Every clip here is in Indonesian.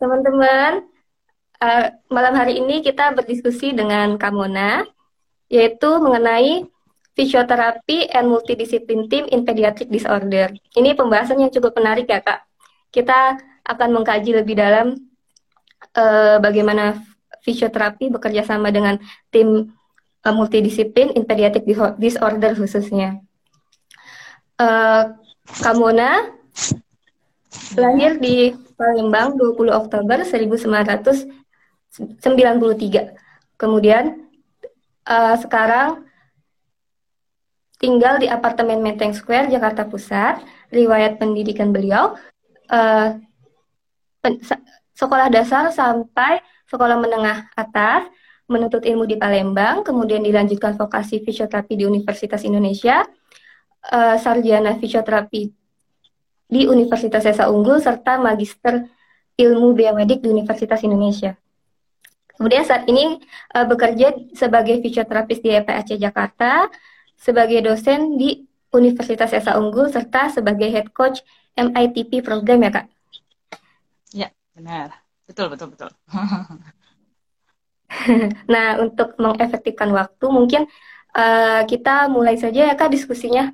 teman-teman. Uh, malam hari ini kita berdiskusi dengan Kamona, yaitu mengenai fisioterapi and multidisiplin team in pediatric disorder. Ini pembahasan yang cukup menarik ya kak. Kita akan mengkaji lebih dalam uh, bagaimana fisioterapi bekerja sama dengan tim uh, multidisiplin in pediatric disorder khususnya. Uh, Kamona lahir di Palembang 20 Oktober 1993. Kemudian uh, sekarang tinggal di apartemen Menteng Square, Jakarta Pusat. Riwayat pendidikan beliau uh, pen sekolah dasar sampai sekolah menengah atas, menuntut ilmu di Palembang, kemudian dilanjutkan vokasi fisioterapi di Universitas Indonesia, uh, sarjana fisioterapi di Universitas Esa Unggul serta magister ilmu biomedik di Universitas Indonesia. Kemudian saat ini uh, bekerja sebagai fisioterapis di EPAC Jakarta, sebagai dosen di Universitas Esa Unggul serta sebagai head coach MITP program ya kak? Ya benar, betul betul betul. nah untuk mengefektifkan waktu mungkin uh, kita mulai saja ya kak diskusinya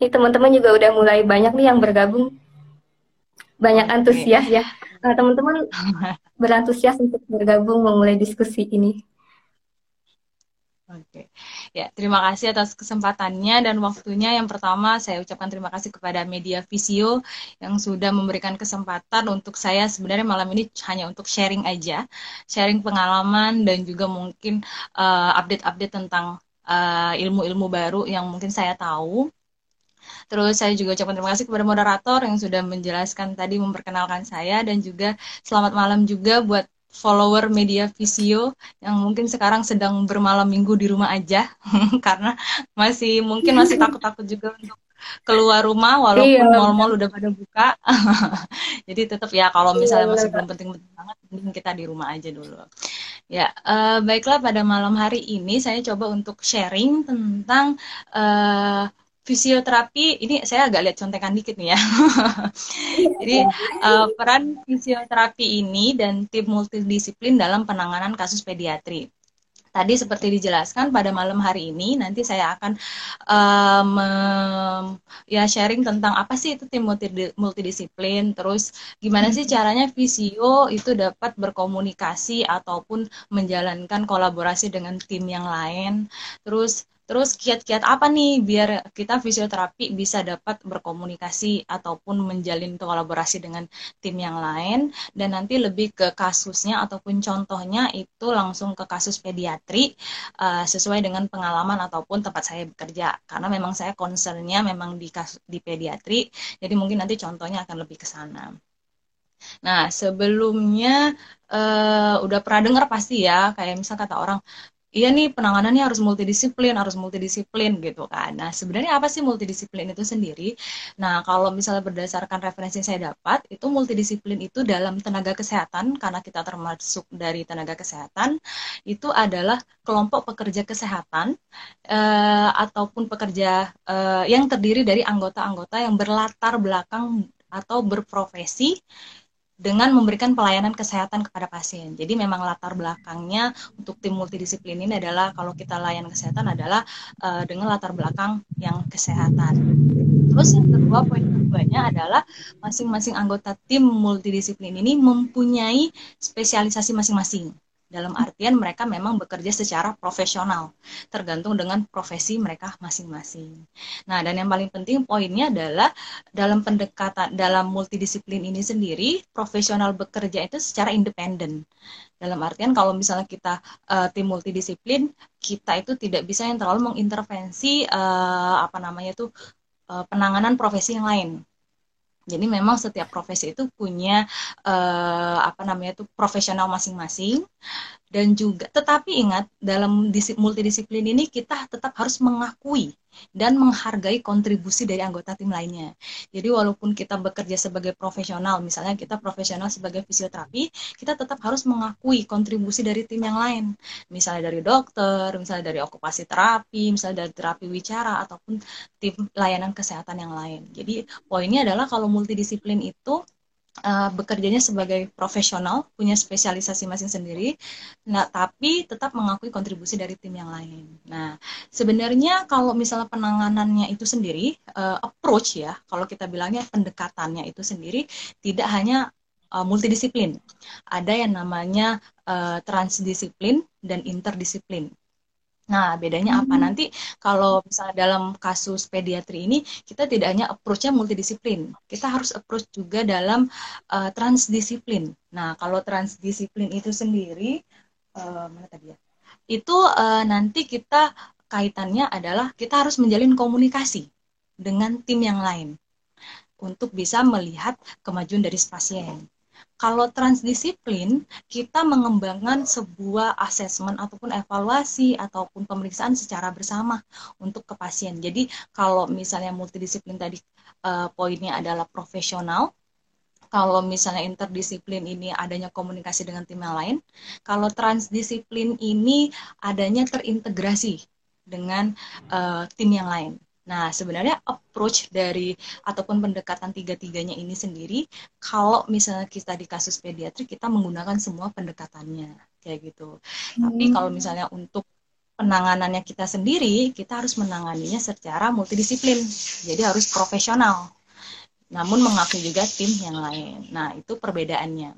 ini teman-teman juga udah mulai banyak nih yang bergabung. Banyak antusias ya. Nah, teman-teman berantusias untuk bergabung memulai diskusi ini. Oke, ya terima kasih atas kesempatannya dan waktunya. Yang pertama saya ucapkan terima kasih kepada Media Visio yang sudah memberikan kesempatan untuk saya sebenarnya malam ini hanya untuk sharing aja, sharing pengalaman dan juga mungkin uh, update-update uh, tentang uh, ilmu-ilmu uh, baru yang mungkin saya tahu. Terus saya juga ucapkan terima kasih kepada moderator yang sudah menjelaskan tadi memperkenalkan saya dan juga selamat malam juga buat follower media Visio yang mungkin sekarang sedang bermalam minggu di rumah aja karena masih mungkin masih takut-takut juga untuk keluar rumah walaupun iya. mall-mall udah pada buka. Jadi tetap ya kalau misalnya masih belum penting-penting banget mending kita di rumah aja dulu. Ya, uh, baiklah pada malam hari ini saya coba untuk sharing tentang uh, fisioterapi ini saya agak lihat contekan dikit nih ya. Jadi uh, peran fisioterapi ini dan tim multidisiplin dalam penanganan kasus pediatri. Tadi seperti dijelaskan pada malam hari ini nanti saya akan um, ya sharing tentang apa sih itu tim multidisiplin, terus gimana sih caranya visio itu dapat berkomunikasi ataupun menjalankan kolaborasi dengan tim yang lain, terus Terus kiat-kiat apa nih biar kita fisioterapi bisa dapat berkomunikasi ataupun menjalin kolaborasi dengan tim yang lain dan nanti lebih ke kasusnya ataupun contohnya itu langsung ke kasus pediatri uh, sesuai dengan pengalaman ataupun tempat saya bekerja karena memang saya concernnya memang di kasus, di pediatri jadi mungkin nanti contohnya akan lebih ke sana. Nah, sebelumnya uh, udah pernah dengar pasti ya, kayak misal kata orang, iya nih penanganannya harus multidisiplin, harus multidisiplin gitu kan. Nah, sebenarnya apa sih multidisiplin itu sendiri? Nah, kalau misalnya berdasarkan referensi yang saya dapat, itu multidisiplin itu dalam tenaga kesehatan, karena kita termasuk dari tenaga kesehatan, itu adalah kelompok pekerja kesehatan eh, ataupun pekerja eh, yang terdiri dari anggota-anggota yang berlatar belakang atau berprofesi dengan memberikan pelayanan kesehatan kepada pasien. Jadi memang latar belakangnya untuk tim multidisiplin ini adalah kalau kita layan kesehatan adalah uh, dengan latar belakang yang kesehatan. Terus yang kedua poin keduanya adalah masing-masing anggota tim multidisiplin ini mempunyai spesialisasi masing-masing dalam artian mereka memang bekerja secara profesional tergantung dengan profesi mereka masing-masing. Nah, dan yang paling penting poinnya adalah dalam pendekatan dalam multidisiplin ini sendiri profesional bekerja itu secara independen. Dalam artian kalau misalnya kita uh, tim multidisiplin, kita itu tidak bisa yang terlalu mengintervensi uh, apa namanya itu uh, penanganan profesi yang lain jadi memang setiap profesi itu punya uh, apa namanya itu profesional masing-masing dan juga tetapi ingat dalam multidisiplin ini kita tetap harus mengakui dan menghargai kontribusi dari anggota tim lainnya. Jadi walaupun kita bekerja sebagai profesional, misalnya kita profesional sebagai fisioterapi, kita tetap harus mengakui kontribusi dari tim yang lain. Misalnya dari dokter, misalnya dari okupasi terapi, misalnya dari terapi wicara ataupun tim layanan kesehatan yang lain. Jadi poinnya adalah kalau multidisiplin itu uh, bekerjanya sebagai profesional, punya spesialisasi masing sendiri, nah tapi tetap mengakui kontribusi dari tim yang lain. Nah, sebenarnya kalau misalnya penanganannya itu sendiri, uh, approach ya, kalau kita bilangnya pendekatannya itu sendiri tidak hanya uh, multidisiplin, ada yang namanya uh, transdisiplin dan interdisiplin. Nah, bedanya apa? Hmm. Nanti kalau misalnya dalam kasus pediatri ini, kita tidak hanya approach-nya multidisiplin, kita harus approach juga dalam uh, transdisiplin. Nah, kalau transdisiplin itu sendiri, uh, mana tadi ya? Itu uh, nanti kita kaitannya adalah kita harus menjalin komunikasi dengan tim yang lain untuk bisa melihat kemajuan dari pasien. Kalau transdisiplin, kita mengembangkan sebuah asesmen ataupun evaluasi ataupun pemeriksaan secara bersama untuk ke pasien. Jadi kalau misalnya multidisiplin tadi uh, poinnya adalah profesional, kalau misalnya interdisiplin ini adanya komunikasi dengan tim yang lain, kalau transdisiplin ini adanya terintegrasi dengan uh, tim yang lain. Nah, sebenarnya approach dari ataupun pendekatan tiga-tiganya ini sendiri, kalau misalnya kita di kasus pediatri, kita menggunakan semua pendekatannya, kayak gitu. Hmm. Tapi kalau misalnya untuk penanganannya kita sendiri, kita harus menanganinya secara multidisiplin. Jadi harus profesional. Namun mengakui juga tim yang lain. Nah, itu perbedaannya.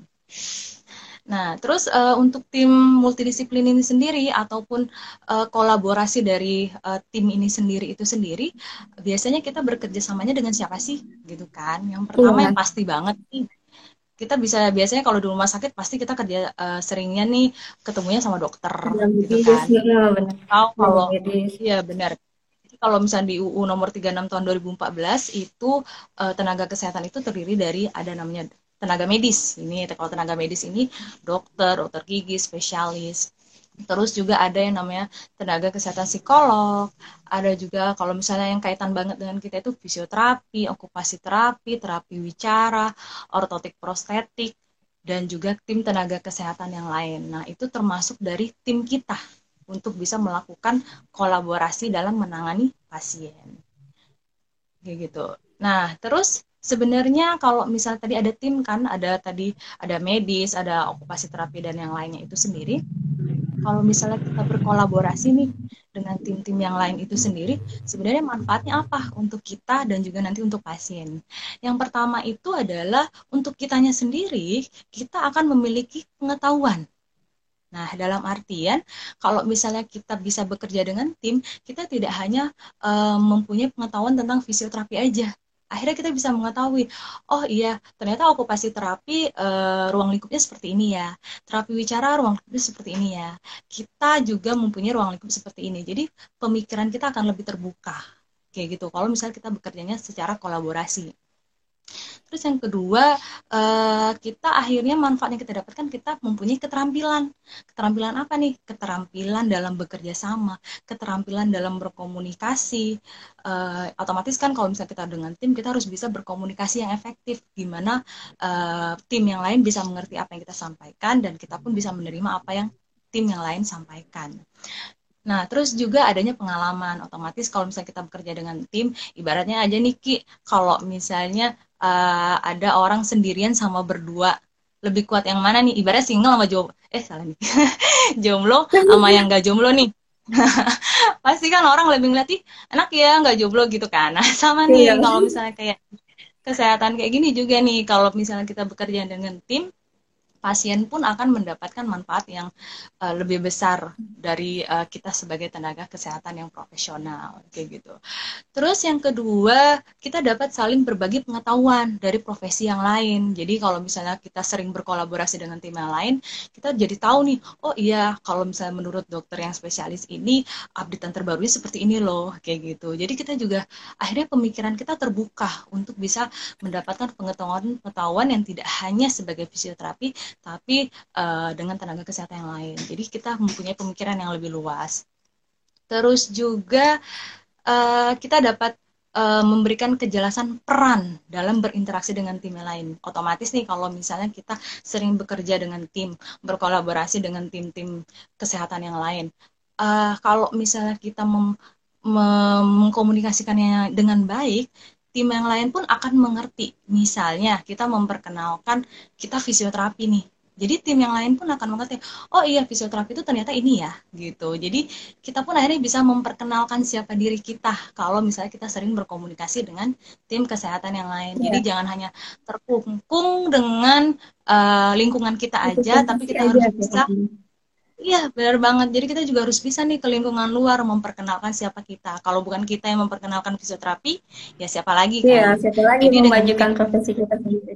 Nah, terus uh, untuk tim multidisiplin ini sendiri ataupun uh, kolaborasi dari uh, tim ini sendiri itu sendiri, biasanya kita bekerja samanya dengan siapa sih, gitu kan? Yang pertama yang pasti banget nih, kita bisa biasanya kalau di rumah sakit pasti kita kerja uh, seringnya nih ketemunya sama dokter, ya, gitu kan? Kalau iya benar. Kalau misalnya di UU nomor 36 tahun 2014 itu uh, tenaga kesehatan itu terdiri dari ada namanya tenaga medis. Ini kalau tenaga medis ini dokter, dokter gigi, spesialis. Terus juga ada yang namanya tenaga kesehatan psikolog, ada juga kalau misalnya yang kaitan banget dengan kita itu fisioterapi, okupasi terapi, terapi wicara, ortotik prostetik, dan juga tim tenaga kesehatan yang lain. Nah, itu termasuk dari tim kita untuk bisa melakukan kolaborasi dalam menangani pasien. Kayak gitu. Nah, terus sebenarnya kalau misalnya tadi ada tim kan ada tadi ada medis ada okupasi terapi dan yang lainnya itu sendiri. Kalau misalnya kita berkolaborasi nih dengan tim-tim yang lain itu sendiri sebenarnya manfaatnya apa untuk kita dan juga nanti untuk pasien? Yang pertama itu adalah untuk kitanya sendiri kita akan memiliki pengetahuan. Nah, dalam artian kalau misalnya kita bisa bekerja dengan tim, kita tidak hanya uh, mempunyai pengetahuan tentang fisioterapi aja, akhirnya kita bisa mengetahui oh iya ternyata okupasi terapi uh, ruang lingkupnya seperti ini ya. Terapi bicara ruang lingkupnya seperti ini ya. Kita juga mempunyai ruang lingkup seperti ini. Jadi pemikiran kita akan lebih terbuka kayak gitu. Kalau misalnya kita bekerjanya secara kolaborasi Terus yang kedua, uh, kita akhirnya manfaat yang kita dapatkan kita mempunyai keterampilan. Keterampilan apa nih? Keterampilan dalam bekerja sama, keterampilan dalam berkomunikasi. Uh, otomatis kan kalau misalnya kita dengan tim, kita harus bisa berkomunikasi yang efektif. Gimana uh, tim yang lain bisa mengerti apa yang kita sampaikan dan kita pun bisa menerima apa yang tim yang lain sampaikan. Nah, terus juga adanya pengalaman. Otomatis kalau misalnya kita bekerja dengan tim, ibaratnya aja nih Ki, kalau misalnya uh, ada orang sendirian sama berdua. Lebih kuat yang mana nih? Ibarat single sama jomblo. Eh salah nih. Jomblo sama yang gak jomblo nih. Pasti kan orang lebih ngeliat enak ya nggak jomblo gitu kan. Nah sama nih iya. kalau misalnya kayak kesehatan kayak gini juga nih. Kalau misalnya kita bekerja dengan tim pasien pun akan mendapatkan manfaat yang uh, lebih besar dari uh, kita sebagai tenaga kesehatan yang profesional kayak gitu. Terus yang kedua, kita dapat saling berbagi pengetahuan dari profesi yang lain. Jadi kalau misalnya kita sering berkolaborasi dengan tim yang lain, kita jadi tahu nih, oh iya kalau misalnya menurut dokter yang spesialis ini updatean terbarunya seperti ini loh kayak gitu. Jadi kita juga akhirnya pemikiran kita terbuka untuk bisa mendapatkan pengetahuan-pengetahuan yang tidak hanya sebagai fisioterapi tapi uh, dengan tenaga kesehatan yang lain. Jadi kita mempunyai pemikiran yang lebih luas. Terus juga uh, kita dapat uh, memberikan kejelasan peran dalam berinteraksi dengan tim yang lain. Otomatis nih kalau misalnya kita sering bekerja dengan tim, berkolaborasi dengan tim-tim kesehatan yang lain. Uh, kalau misalnya kita mem mengkomunikasikannya dengan baik, tim yang lain pun akan mengerti. Misalnya kita memperkenalkan kita fisioterapi nih. Jadi tim yang lain pun akan mengerti, oh iya fisioterapi itu ternyata ini ya, gitu. Jadi kita pun akhirnya bisa memperkenalkan siapa diri kita kalau misalnya kita sering berkomunikasi dengan tim kesehatan yang lain. Yeah. Jadi jangan hanya terkungkung dengan uh, lingkungan kita aja, tapi kita harus bisa Iya, benar banget. Jadi kita juga harus bisa nih ke lingkungan luar memperkenalkan siapa kita. Kalau bukan kita yang memperkenalkan fisioterapi, ya siapa lagi kan? Iya, siapa lagi Jadi memajukan profesi kita sendiri.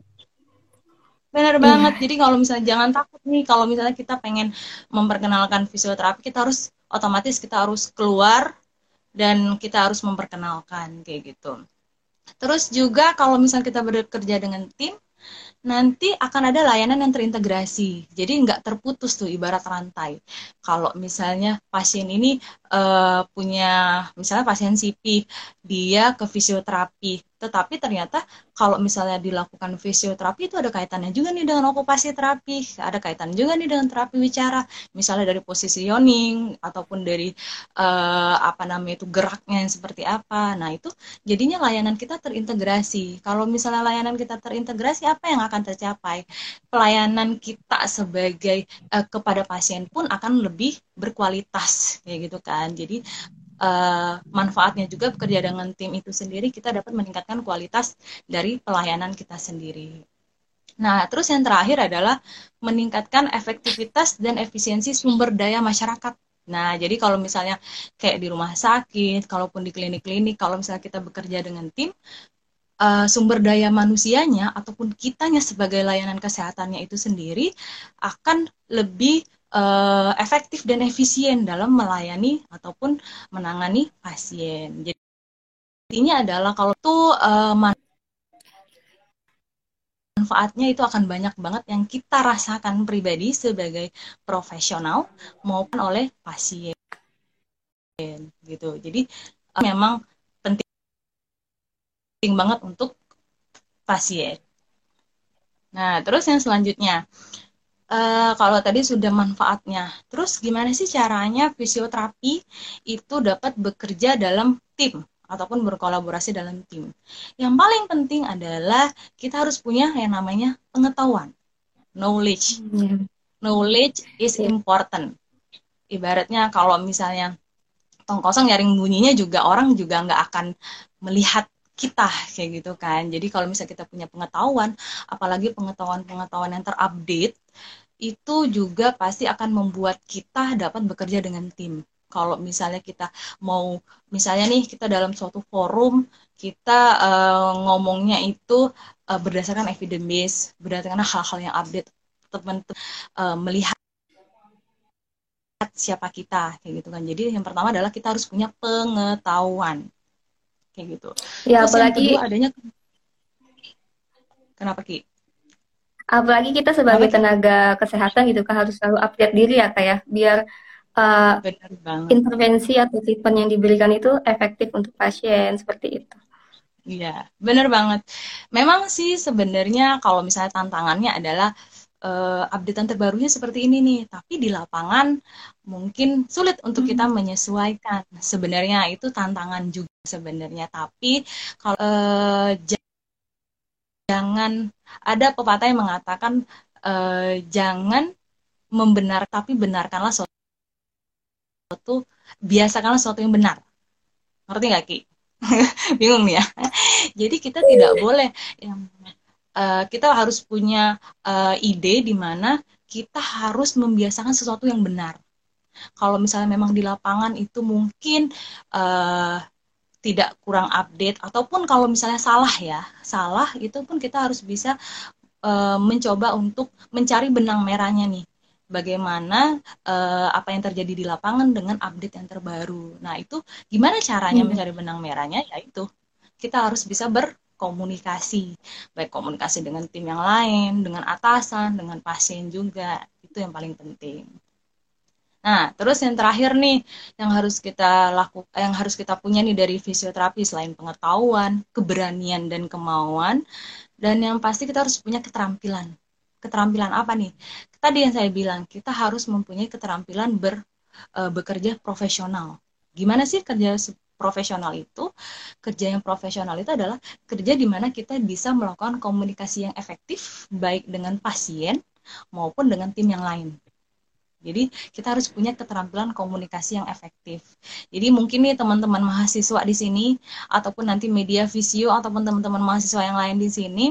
Benar iya. banget. Jadi kalau misalnya jangan takut nih kalau misalnya kita pengen memperkenalkan fisioterapi, kita harus otomatis kita harus keluar dan kita harus memperkenalkan kayak gitu. Terus juga kalau misalnya kita bekerja dengan tim, nanti akan ada layanan yang terintegrasi. Jadi nggak terputus tuh ibarat rantai. Kalau misalnya pasien ini uh, punya, misalnya pasien CP, dia ke fisioterapi, tetapi ternyata kalau misalnya dilakukan fisioterapi itu ada kaitannya juga nih dengan okupasi terapi, ada kaitan juga nih dengan terapi bicara, misalnya dari positioning ataupun dari uh, apa namanya itu geraknya yang seperti apa. Nah, itu jadinya layanan kita terintegrasi. Kalau misalnya layanan kita terintegrasi apa yang akan tercapai? Pelayanan kita sebagai uh, kepada pasien pun akan lebih berkualitas kayak gitu kan. Jadi uh, manfaatnya juga bekerja dengan tim itu sendiri kita dapat meningkatkan kualitas dari pelayanan kita sendiri. Nah, terus yang terakhir adalah meningkatkan efektivitas dan efisiensi sumber daya masyarakat. Nah, jadi kalau misalnya kayak di rumah sakit, kalaupun di klinik-klinik, kalau misalnya kita bekerja dengan tim, uh, sumber daya manusianya ataupun kitanya sebagai layanan kesehatannya itu sendiri akan lebih uh, efektif dan efisien dalam melayani ataupun menangani pasien. Jadi intinya adalah kalau tuh uh, manfaatnya itu akan banyak banget yang kita rasakan pribadi sebagai profesional maupun oleh pasien gitu. Jadi uh, memang penting penting banget untuk pasien. Nah, terus yang selanjutnya Uh, kalau tadi sudah manfaatnya, terus gimana sih caranya fisioterapi itu dapat bekerja dalam tim ataupun berkolaborasi dalam tim? Yang paling penting adalah kita harus punya yang namanya pengetahuan, knowledge. Hmm. Knowledge is important. Ibaratnya kalau misalnya tong kosong nyaring bunyinya juga orang juga nggak akan melihat kita kayak gitu kan. Jadi kalau misalnya kita punya pengetahuan, apalagi pengetahuan-pengetahuan yang terupdate, itu juga pasti akan membuat kita dapat bekerja dengan tim. Kalau misalnya kita mau, misalnya nih kita dalam suatu forum, kita uh, ngomongnya itu uh, berdasarkan evidence berdasarkan hal-hal yang update, teman-teman uh, melihat siapa kita kayak gitu kan. Jadi yang pertama adalah kita harus punya pengetahuan kayak gitu. Ya, Terus apalagi yang kedua adanya Kenapa Ki? apalagi kita sebagai tenaga kesehatan gitu kan harus selalu update diri ya kayak ya. biar uh, intervensi atau treatment yang diberikan itu efektif untuk pasien seperti itu. Iya, benar banget. Memang sih sebenarnya kalau misalnya tantangannya adalah uh, updatean terbarunya seperti ini nih, tapi di lapangan mungkin sulit untuk kita hmm. menyesuaikan. Sebenarnya itu tantangan juga sebenarnya, tapi kalau uh, jangan ada pepatah yang mengatakan uh, jangan membenar tapi benarkanlah suatu biasakanlah sesuatu yang benar. Ngerti nggak ki? Bingung nih ya. Jadi kita tidak boleh uh, kita harus punya uh, ide di mana kita harus membiasakan sesuatu yang benar. Kalau misalnya memang di lapangan itu mungkin uh, tidak kurang update ataupun kalau misalnya salah ya salah itu pun kita harus bisa uh, mencoba untuk mencari benang merahnya nih. Bagaimana uh, apa yang terjadi di lapangan dengan update yang terbaru. Nah itu gimana caranya hmm. mencari benang merahnya? Yaitu kita harus bisa berkomunikasi. Baik komunikasi dengan tim yang lain dengan atasan dengan pasien juga. Itu yang paling penting Nah, terus yang terakhir nih yang harus kita lakukan yang harus kita punya nih dari fisioterapi selain pengetahuan, keberanian dan kemauan dan yang pasti kita harus punya keterampilan. Keterampilan apa nih? Tadi yang saya bilang, kita harus mempunyai keterampilan ber e, bekerja profesional. Gimana sih kerja profesional itu kerja yang profesional itu adalah kerja di mana kita bisa melakukan komunikasi yang efektif baik dengan pasien maupun dengan tim yang lain jadi kita harus punya keterampilan komunikasi yang efektif. Jadi mungkin nih teman-teman mahasiswa di sini ataupun nanti media visio ataupun teman-teman mahasiswa yang lain di sini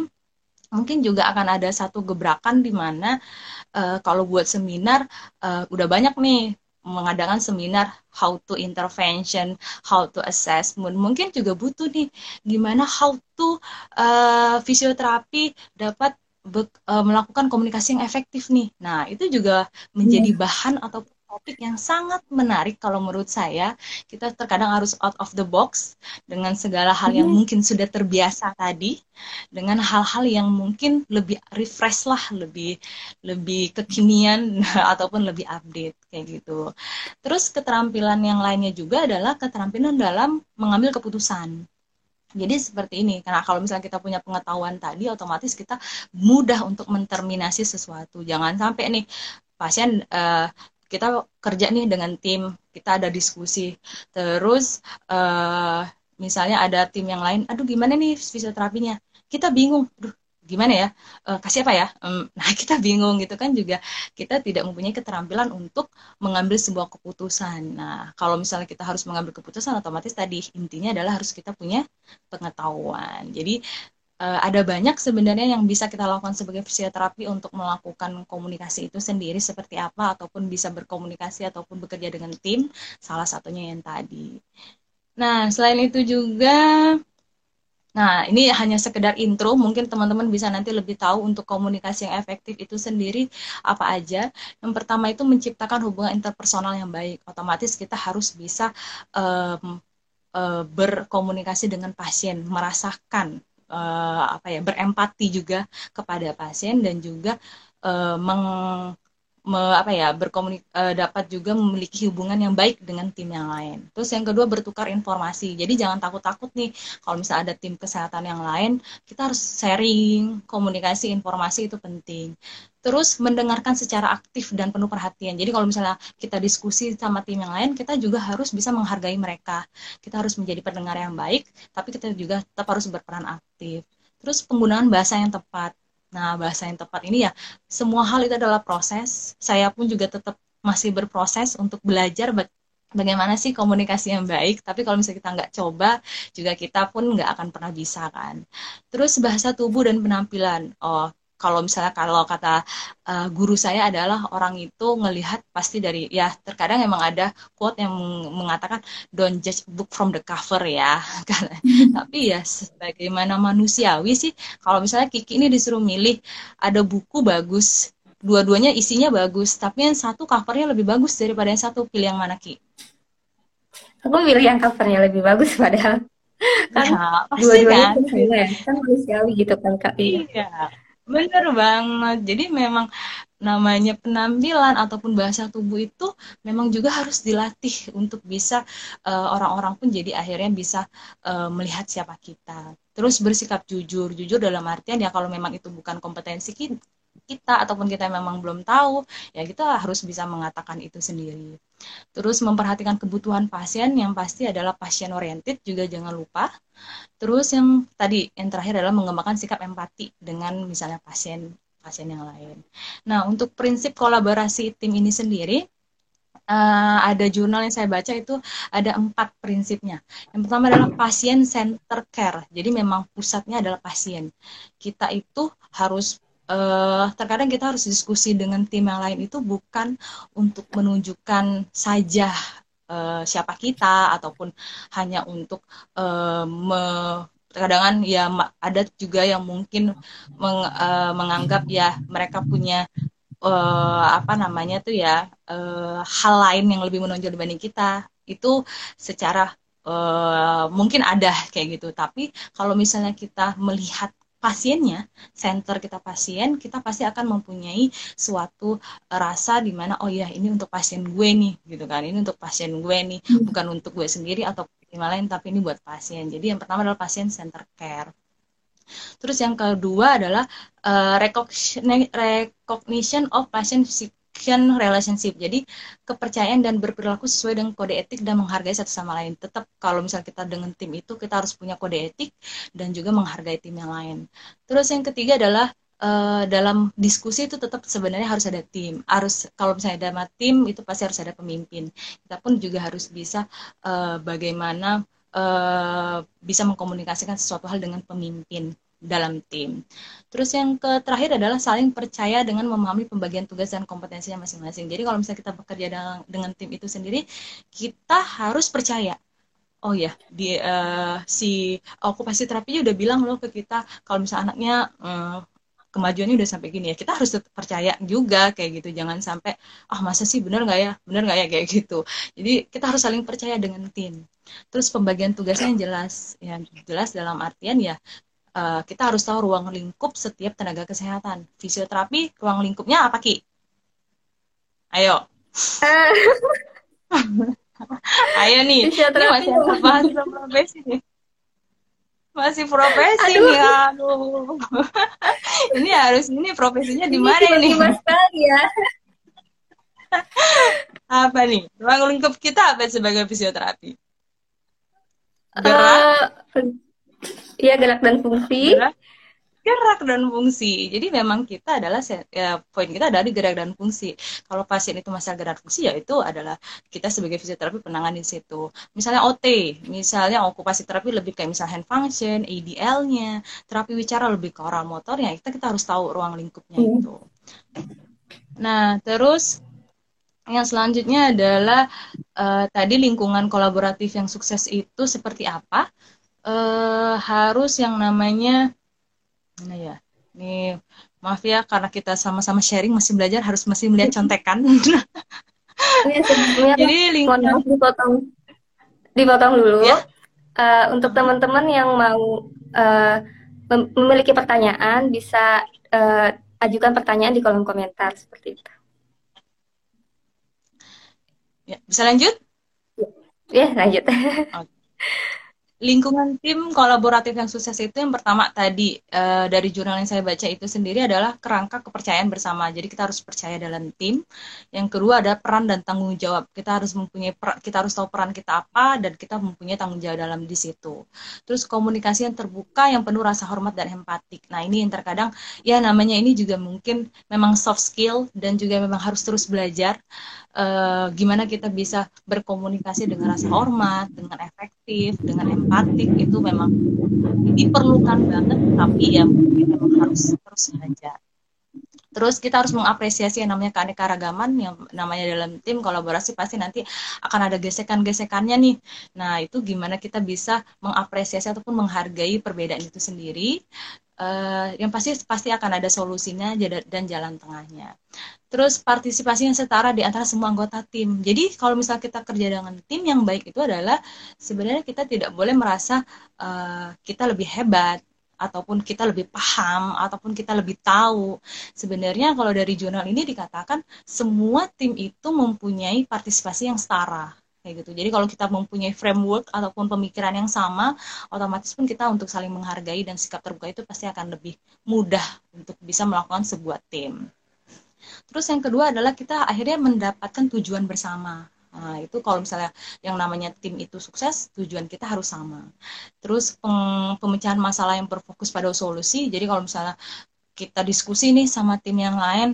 mungkin juga akan ada satu gebrakan di mana uh, kalau buat seminar uh, udah banyak nih mengadakan seminar how to intervention, how to assessment. Mungkin juga butuh nih gimana how to uh, fisioterapi dapat melakukan komunikasi yang efektif nih. Nah, itu juga menjadi yeah. bahan atau topik yang sangat menarik kalau menurut saya. Kita terkadang harus out of the box dengan segala hal yang hmm. mungkin sudah terbiasa tadi, dengan hal-hal yang mungkin lebih refresh lah, lebih lebih kekinian ataupun lebih update kayak gitu. Terus keterampilan yang lainnya juga adalah keterampilan dalam mengambil keputusan. Jadi seperti ini, karena kalau misalnya kita punya pengetahuan tadi, otomatis kita mudah untuk menterminasi sesuatu. Jangan sampai nih pasien uh, kita kerja nih dengan tim, kita ada diskusi, terus uh, misalnya ada tim yang lain, aduh gimana nih fisioterapinya, kita bingung, aduh gimana ya uh, kasih apa ya um, nah kita bingung gitu kan juga. Kita tidak mempunyai keterampilan untuk mengambil sebuah keputusan. Nah kalau misalnya kita harus mengambil keputusan otomatis tadi intinya adalah harus kita punya pengetahuan. Jadi uh, ada banyak sebenarnya yang bisa kita lakukan sebagai fisioterapi untuk melakukan komunikasi itu sendiri seperti apa ataupun bisa berkomunikasi ataupun bekerja dengan tim salah satunya yang tadi. Nah, selain itu juga Nah, ini hanya sekedar intro, mungkin teman-teman bisa nanti lebih tahu untuk komunikasi yang efektif itu sendiri apa aja. Yang pertama itu menciptakan hubungan interpersonal yang baik. Otomatis kita harus bisa um, uh, berkomunikasi dengan pasien, merasakan uh, apa ya berempati juga kepada pasien dan juga uh, meng me, apa ya berkomunik uh, dapat juga memiliki hubungan yang baik dengan tim yang lain. Terus yang kedua bertukar informasi. Jadi jangan takut-takut nih kalau misalnya ada tim kesehatan yang lain, kita harus sharing, komunikasi, informasi itu penting. Terus mendengarkan secara aktif dan penuh perhatian. Jadi kalau misalnya kita diskusi sama tim yang lain, kita juga harus bisa menghargai mereka. Kita harus menjadi pendengar yang baik, tapi kita juga tetap harus berperan aktif. Terus penggunaan bahasa yang tepat Nah, bahasa yang tepat ini ya, semua hal itu adalah proses. Saya pun juga tetap masih berproses untuk belajar bagaimana sih komunikasi yang baik. Tapi kalau misalnya kita nggak coba, juga kita pun nggak akan pernah bisa kan. Terus bahasa tubuh dan penampilan. Oh, kalau misalnya kalau kata uh, guru saya adalah orang itu ngelihat pasti dari ya terkadang emang ada quote yang mengatakan don't judge book from the cover ya. Tapi ya sebagaimana manusiawi sih kalau misalnya Kiki ini disuruh milih ada buku bagus dua-duanya isinya bagus tapi yang satu covernya lebih bagus daripada yang satu pilih yang mana Ki? Aku milih yang covernya lebih bagus padahal. Kan ya, dua-duanya kan, ya kan manusiawi gitu kan Kak. Iya Bener banget. Jadi memang namanya penampilan ataupun bahasa tubuh itu memang juga harus dilatih untuk bisa eh, orang-orang uh, pun jadi akhirnya bisa uh, melihat siapa kita. Terus bersikap jujur, jujur dalam artian ya kalau memang itu bukan kompetensi kita ataupun kita memang belum tahu, ya kita harus bisa mengatakan itu sendiri. Terus memperhatikan kebutuhan pasien yang pasti adalah pasien oriented juga jangan lupa. Terus yang tadi yang terakhir adalah mengembangkan sikap empati dengan misalnya pasien pasien yang lain. Nah, untuk prinsip kolaborasi tim ini sendiri uh, ada jurnal yang saya baca itu ada empat prinsipnya. Yang pertama adalah pasien center care. Jadi memang pusatnya adalah pasien. Kita itu harus uh, terkadang kita harus diskusi dengan tim yang lain itu bukan untuk menunjukkan saja uh, siapa kita ataupun hanya untuk uh, me terkadang ya ada juga yang mungkin meng, uh, menganggap ya mereka punya uh, apa namanya tuh ya uh, hal lain yang lebih menonjol dibanding kita. Itu secara uh, mungkin ada kayak gitu. Tapi kalau misalnya kita melihat pasiennya, center kita pasien, kita pasti akan mempunyai suatu rasa di mana oh ya ini untuk pasien gue nih, gitu kan. Ini untuk pasien gue nih, hmm. bukan untuk gue sendiri atau tim lain tapi ini buat pasien. Jadi yang pertama adalah pasien center care. Terus yang kedua adalah uh, recognition of patient Christian relationship. Jadi kepercayaan dan berperilaku sesuai dengan kode etik dan menghargai satu sama lain. Tetap kalau misalnya kita dengan tim itu kita harus punya kode etik dan juga menghargai tim yang lain. Terus yang ketiga adalah uh, dalam diskusi itu tetap sebenarnya harus ada tim. Harus kalau misalnya ada tim itu pasti harus ada pemimpin. Kita pun juga harus bisa uh, bagaimana uh, bisa mengkomunikasikan sesuatu hal dengan pemimpin dalam tim. Terus yang terakhir adalah saling percaya dengan memahami pembagian tugas dan kompetensinya masing-masing. Jadi kalau misalnya kita bekerja dengan, dengan tim itu sendiri, kita harus percaya. Oh ya, di uh, si okupasi terapi udah bilang loh ke kita kalau misalnya anaknya uh, kemajuannya udah sampai gini ya kita harus tetap percaya juga kayak gitu jangan sampai ah masa sih bener nggak ya bener nggak ya kayak gitu jadi kita harus saling percaya dengan tim terus pembagian tugasnya yang jelas yang jelas dalam artian ya uh, kita harus tahu ruang lingkup setiap tenaga kesehatan. Fisioterapi, ruang lingkupnya apa Ki? Ayo. Ayo nih, ini masih bahas profesi nih. Masih profesi aduh. nih, aduh. ini harus ini profesinya di mana ini? sekali ya. apa nih? Ruang lingkup kita apa sebagai fisioterapi? Gerak. Uh, Iya gerak dan fungsi. Gerak, gerak dan fungsi. Jadi memang kita adalah ya, poin kita adalah di gerak dan fungsi. Kalau pasien itu masalah gerak dan fungsi ya itu adalah kita sebagai fisioterapi penangan di situ. Misalnya OT, misalnya okupasi terapi lebih kayak misalnya hand function, ADL-nya, terapi wicara lebih ke oral motornya. Kita kita harus tahu ruang lingkupnya hmm. itu. Nah, terus yang selanjutnya adalah uh, tadi lingkungan kolaboratif yang sukses itu seperti apa? Uh, harus yang namanya mana ya? Nih maaf ya karena kita sama-sama sharing masih belajar harus masih melihat contekan. Iya, jadi lingkungan dipotong. Dipotong dulu. Ya? uh, untuk teman-teman yang mau uh, memiliki pertanyaan bisa uh, ajukan pertanyaan di kolom komentar seperti itu. Ya, bisa lanjut? Ya lanjut. Okay lingkungan tim kolaboratif yang sukses itu yang pertama tadi uh, dari jurnal yang saya baca itu sendiri adalah kerangka kepercayaan bersama. Jadi kita harus percaya dalam tim. Yang kedua ada peran dan tanggung jawab. Kita harus mempunyai kita harus tahu peran kita apa dan kita mempunyai tanggung jawab dalam di situ. Terus komunikasi yang terbuka yang penuh rasa hormat dan empatik. Nah, ini yang terkadang ya namanya ini juga mungkin memang soft skill dan juga memang harus terus belajar uh, gimana kita bisa berkomunikasi dengan rasa hormat, dengan efektif, dengan empatik itu memang diperlukan banget tapi ya mungkin memang harus terus belajar. Terus kita harus mengapresiasi yang namanya keanekaragaman yang namanya dalam tim kolaborasi pasti nanti akan ada gesekan-gesekannya nih. Nah, itu gimana kita bisa mengapresiasi ataupun menghargai perbedaan itu sendiri uh, yang pasti pasti akan ada solusinya dan jalan tengahnya. Terus partisipasi yang setara di antara semua anggota tim. Jadi kalau misal kita kerja dengan tim yang baik itu adalah sebenarnya kita tidak boleh merasa uh, kita lebih hebat ataupun kita lebih paham ataupun kita lebih tahu. Sebenarnya kalau dari jurnal ini dikatakan semua tim itu mempunyai partisipasi yang setara kayak gitu. Jadi kalau kita mempunyai framework ataupun pemikiran yang sama, otomatis pun kita untuk saling menghargai dan sikap terbuka itu pasti akan lebih mudah untuk bisa melakukan sebuah tim. Terus yang kedua adalah kita akhirnya mendapatkan tujuan bersama. Nah, itu kalau misalnya yang namanya tim itu sukses, tujuan kita harus sama. Terus pemecahan masalah yang berfokus pada solusi. Jadi kalau misalnya kita diskusi nih sama tim yang lain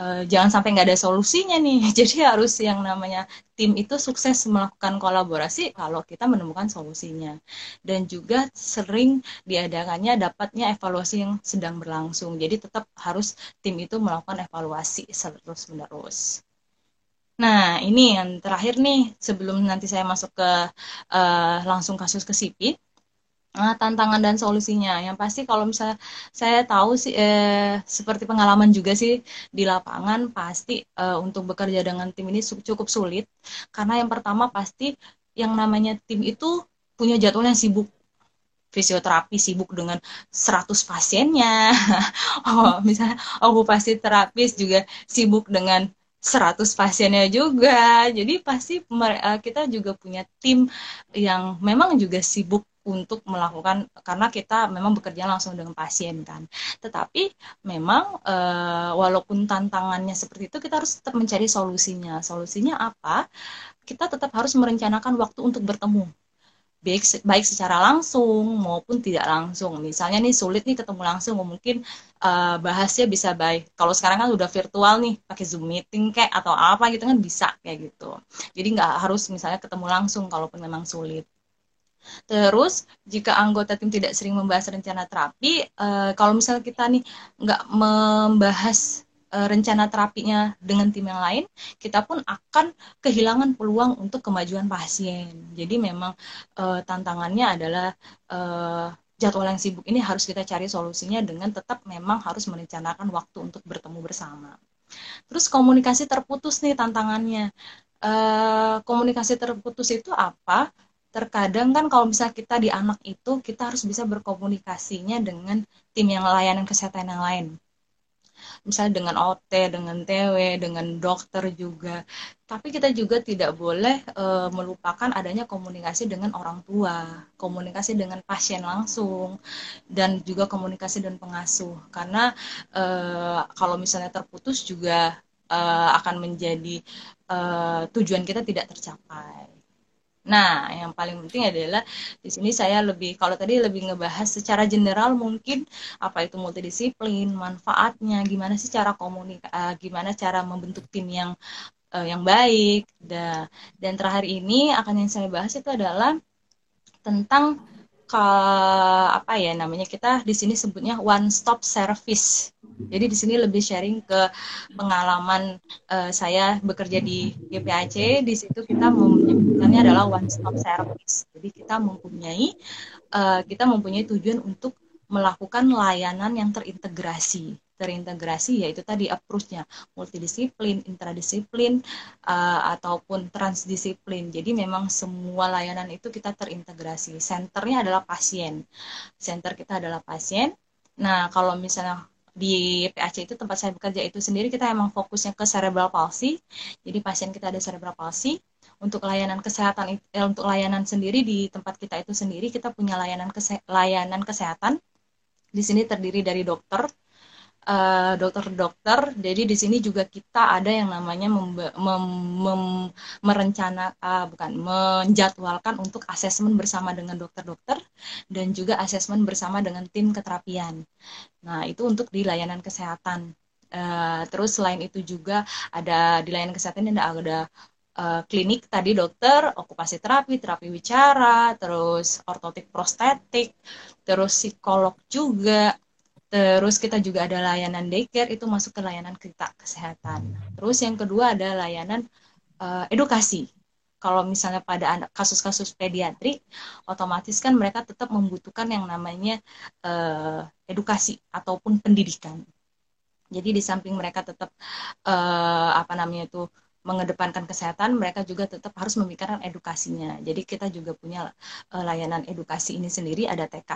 uh, jangan sampai nggak ada solusinya nih. Jadi harus yang namanya tim itu sukses melakukan kolaborasi kalau kita menemukan solusinya. Dan juga sering diadakannya dapatnya evaluasi yang sedang berlangsung. Jadi tetap harus tim itu melakukan evaluasi terus menerus Nah, ini yang terakhir nih, sebelum nanti saya masuk ke uh, langsung kasus ke SIPI, Nah, tantangan dan solusinya. Yang pasti kalau misalnya saya tahu sih eh, seperti pengalaman juga sih di lapangan pasti eh, untuk bekerja dengan tim ini cukup sulit karena yang pertama pasti yang namanya tim itu punya jadwal yang sibuk fisioterapi sibuk dengan 100 pasiennya. oh, misalnya okupasi terapis juga sibuk dengan 100 pasiennya juga. Jadi pasti eh, kita juga punya tim yang memang juga sibuk untuk melakukan karena kita memang bekerja langsung dengan pasien kan. Tetapi memang e, walaupun tantangannya seperti itu kita harus tetap mencari solusinya. Solusinya apa? Kita tetap harus merencanakan waktu untuk bertemu baik baik secara langsung maupun tidak langsung. Misalnya nih sulit nih ketemu langsung, mungkin uh, bahasnya bisa baik. Kalau sekarang kan udah virtual nih, pakai Zoom meeting kayak atau apa gitu kan bisa kayak gitu. Jadi nggak harus misalnya ketemu langsung kalaupun memang sulit. Terus jika anggota tim tidak sering membahas rencana terapi, uh, kalau misalnya kita nih nggak membahas uh, rencana terapinya dengan tim yang lain, kita pun akan kehilangan peluang untuk kemajuan pasien. Jadi memang uh, tantangannya adalah uh, jadwal yang sibuk ini harus kita cari solusinya dengan tetap memang harus merencanakan waktu untuk bertemu bersama. Terus komunikasi terputus nih tantangannya. Uh, komunikasi terputus itu apa? Terkadang kan kalau misalnya kita di anak itu kita harus bisa berkomunikasinya dengan tim yang layanan kesehatan yang lain misalnya dengan OT, dengan TW, dengan dokter juga. Tapi kita juga tidak boleh e, melupakan adanya komunikasi dengan orang tua, komunikasi dengan pasien langsung, dan juga komunikasi dengan pengasuh. Karena e, kalau misalnya terputus juga e, akan menjadi e, tujuan kita tidak tercapai. Nah, yang paling penting adalah di sini saya lebih kalau tadi lebih ngebahas secara general mungkin apa itu multidisiplin, manfaatnya, gimana sih cara komunik uh, gimana cara membentuk tim yang uh, yang baik. Da, dan terakhir ini akan yang saya bahas itu adalah tentang ke apa ya namanya kita di sini sebutnya one stop service. Jadi di sini lebih sharing ke pengalaman uh, saya bekerja di GPAC. Di situ kita menyebutkannya adalah one stop service. Jadi kita mempunyai uh, kita mempunyai tujuan untuk melakukan layanan yang terintegrasi terintegrasi yaitu tadi approach-nya multidisiplin, intradisiplin uh, ataupun transdisiplin. Jadi memang semua layanan itu kita terintegrasi. Senternya adalah pasien. Center kita adalah pasien. Nah, kalau misalnya di PAC itu tempat saya bekerja itu sendiri kita emang fokusnya ke cerebral palsy. Jadi pasien kita ada cerebral palsy. Untuk layanan kesehatan eh, untuk layanan sendiri di tempat kita itu sendiri kita punya layanan kese layanan kesehatan. Di sini terdiri dari dokter, dokter-dokter. Uh, jadi di sini juga kita ada yang namanya mem, merencana uh, bukan menjadwalkan untuk asesmen bersama dengan dokter-dokter dan juga asesmen bersama dengan tim keterapian. Nah, itu untuk di layanan kesehatan. Uh, terus selain itu juga ada di layanan kesehatan ada ada klinik tadi dokter, okupasi terapi, terapi bicara, terus ortotik prostetik, terus psikolog juga, Terus kita juga ada layanan daycare itu masuk ke layanan kita kesehatan. Terus yang kedua ada layanan uh, edukasi. Kalau misalnya pada kasus-kasus pediatri, otomatis kan mereka tetap membutuhkan yang namanya uh, edukasi ataupun pendidikan. Jadi di samping mereka tetap uh, apa namanya itu mengedepankan kesehatan, mereka juga tetap harus memikirkan edukasinya. Jadi kita juga punya uh, layanan edukasi ini sendiri, ada TK,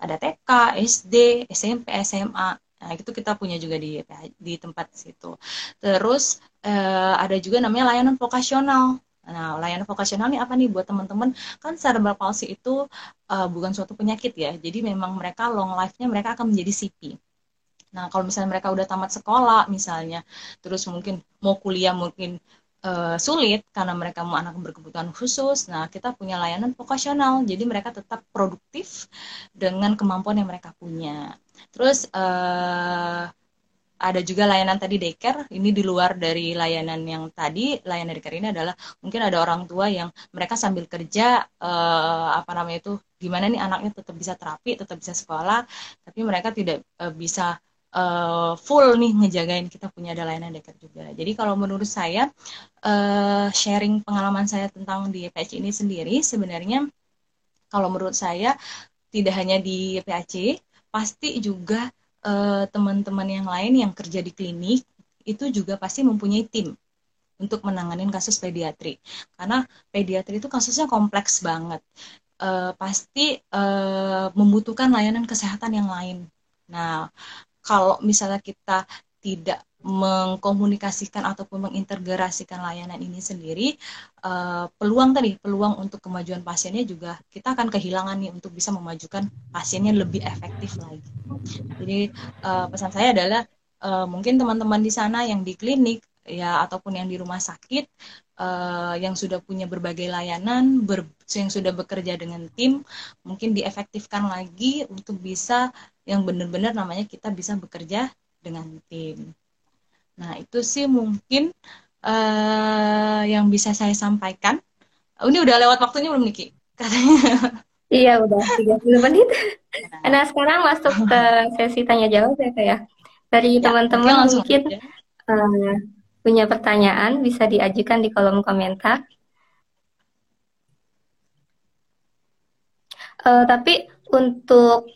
ada TK, SD, SMP, SMA. Nah, itu kita punya juga di di tempat situ. Terus uh, ada juga namanya layanan vokasional. Nah, layanan vokasional ini apa nih buat teman-teman? Kan cerebral palsy itu uh, bukan suatu penyakit ya. Jadi memang mereka long life-nya mereka akan menjadi CP. Nah, kalau misalnya mereka udah tamat sekolah misalnya, terus mungkin mau kuliah mungkin uh, sulit karena mereka mau anak berkebutuhan khusus. Nah, kita punya layanan vokasional, jadi mereka tetap produktif dengan kemampuan yang mereka punya. Terus uh, ada juga layanan tadi daycare ini di luar dari layanan yang tadi layanan daycare ini adalah mungkin ada orang tua yang mereka sambil kerja uh, apa namanya itu gimana nih anaknya tetap bisa terapi tetap bisa sekolah tapi mereka tidak uh, bisa uh, full nih ngejagain kita punya ada layanan dekat juga. Jadi kalau menurut saya uh, sharing pengalaman saya tentang di PAC ini sendiri sebenarnya kalau menurut saya tidak hanya di PAC pasti juga uh, teman-teman yang lain yang kerja di klinik itu juga pasti mempunyai tim untuk menangani kasus pediatri karena pediatri itu kasusnya kompleks banget uh, pasti uh, membutuhkan layanan kesehatan yang lain. Nah, kalau misalnya kita tidak mengkomunikasikan ataupun mengintegrasikan layanan ini sendiri uh, peluang tadi peluang untuk kemajuan pasiennya juga kita akan kehilangan nih untuk bisa memajukan pasiennya lebih efektif lagi. Jadi uh, pesan saya adalah uh, mungkin teman-teman di sana yang di klinik ya ataupun yang di rumah sakit uh, yang sudah punya berbagai layanan ber, yang sudah bekerja dengan tim mungkin diefektifkan lagi untuk bisa yang benar-benar namanya kita bisa bekerja dengan tim Nah, itu sih mungkin uh, yang bisa saya sampaikan. Ini udah lewat waktunya belum, Niki? Katanya. Iya, udah 30 menit. Nah, sekarang masuk ke sesi tanya jawab ya, kayak. Ya. Dari ya, teman-teman mungkin uh, punya pertanyaan bisa diajukan di kolom komentar. Uh, tapi untuk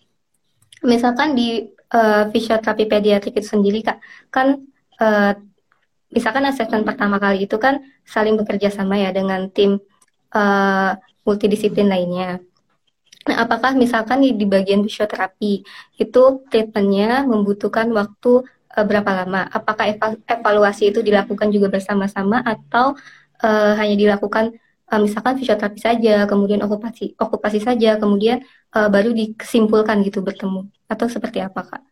misalkan di uh, fisioterapi pediatrik itu sendiri kak, kan uh, misalkan asesmen pertama kali itu kan saling bekerja sama ya dengan tim uh, multidisiplin lainnya. Nah, apakah misalkan di, di bagian fisioterapi itu treatmentnya membutuhkan waktu uh, berapa lama? Apakah eva evaluasi itu dilakukan juga bersama-sama atau uh, hanya dilakukan uh, misalkan fisioterapi saja, kemudian okupasi okupasi saja, kemudian uh, baru disimpulkan gitu bertemu atau seperti apa kak?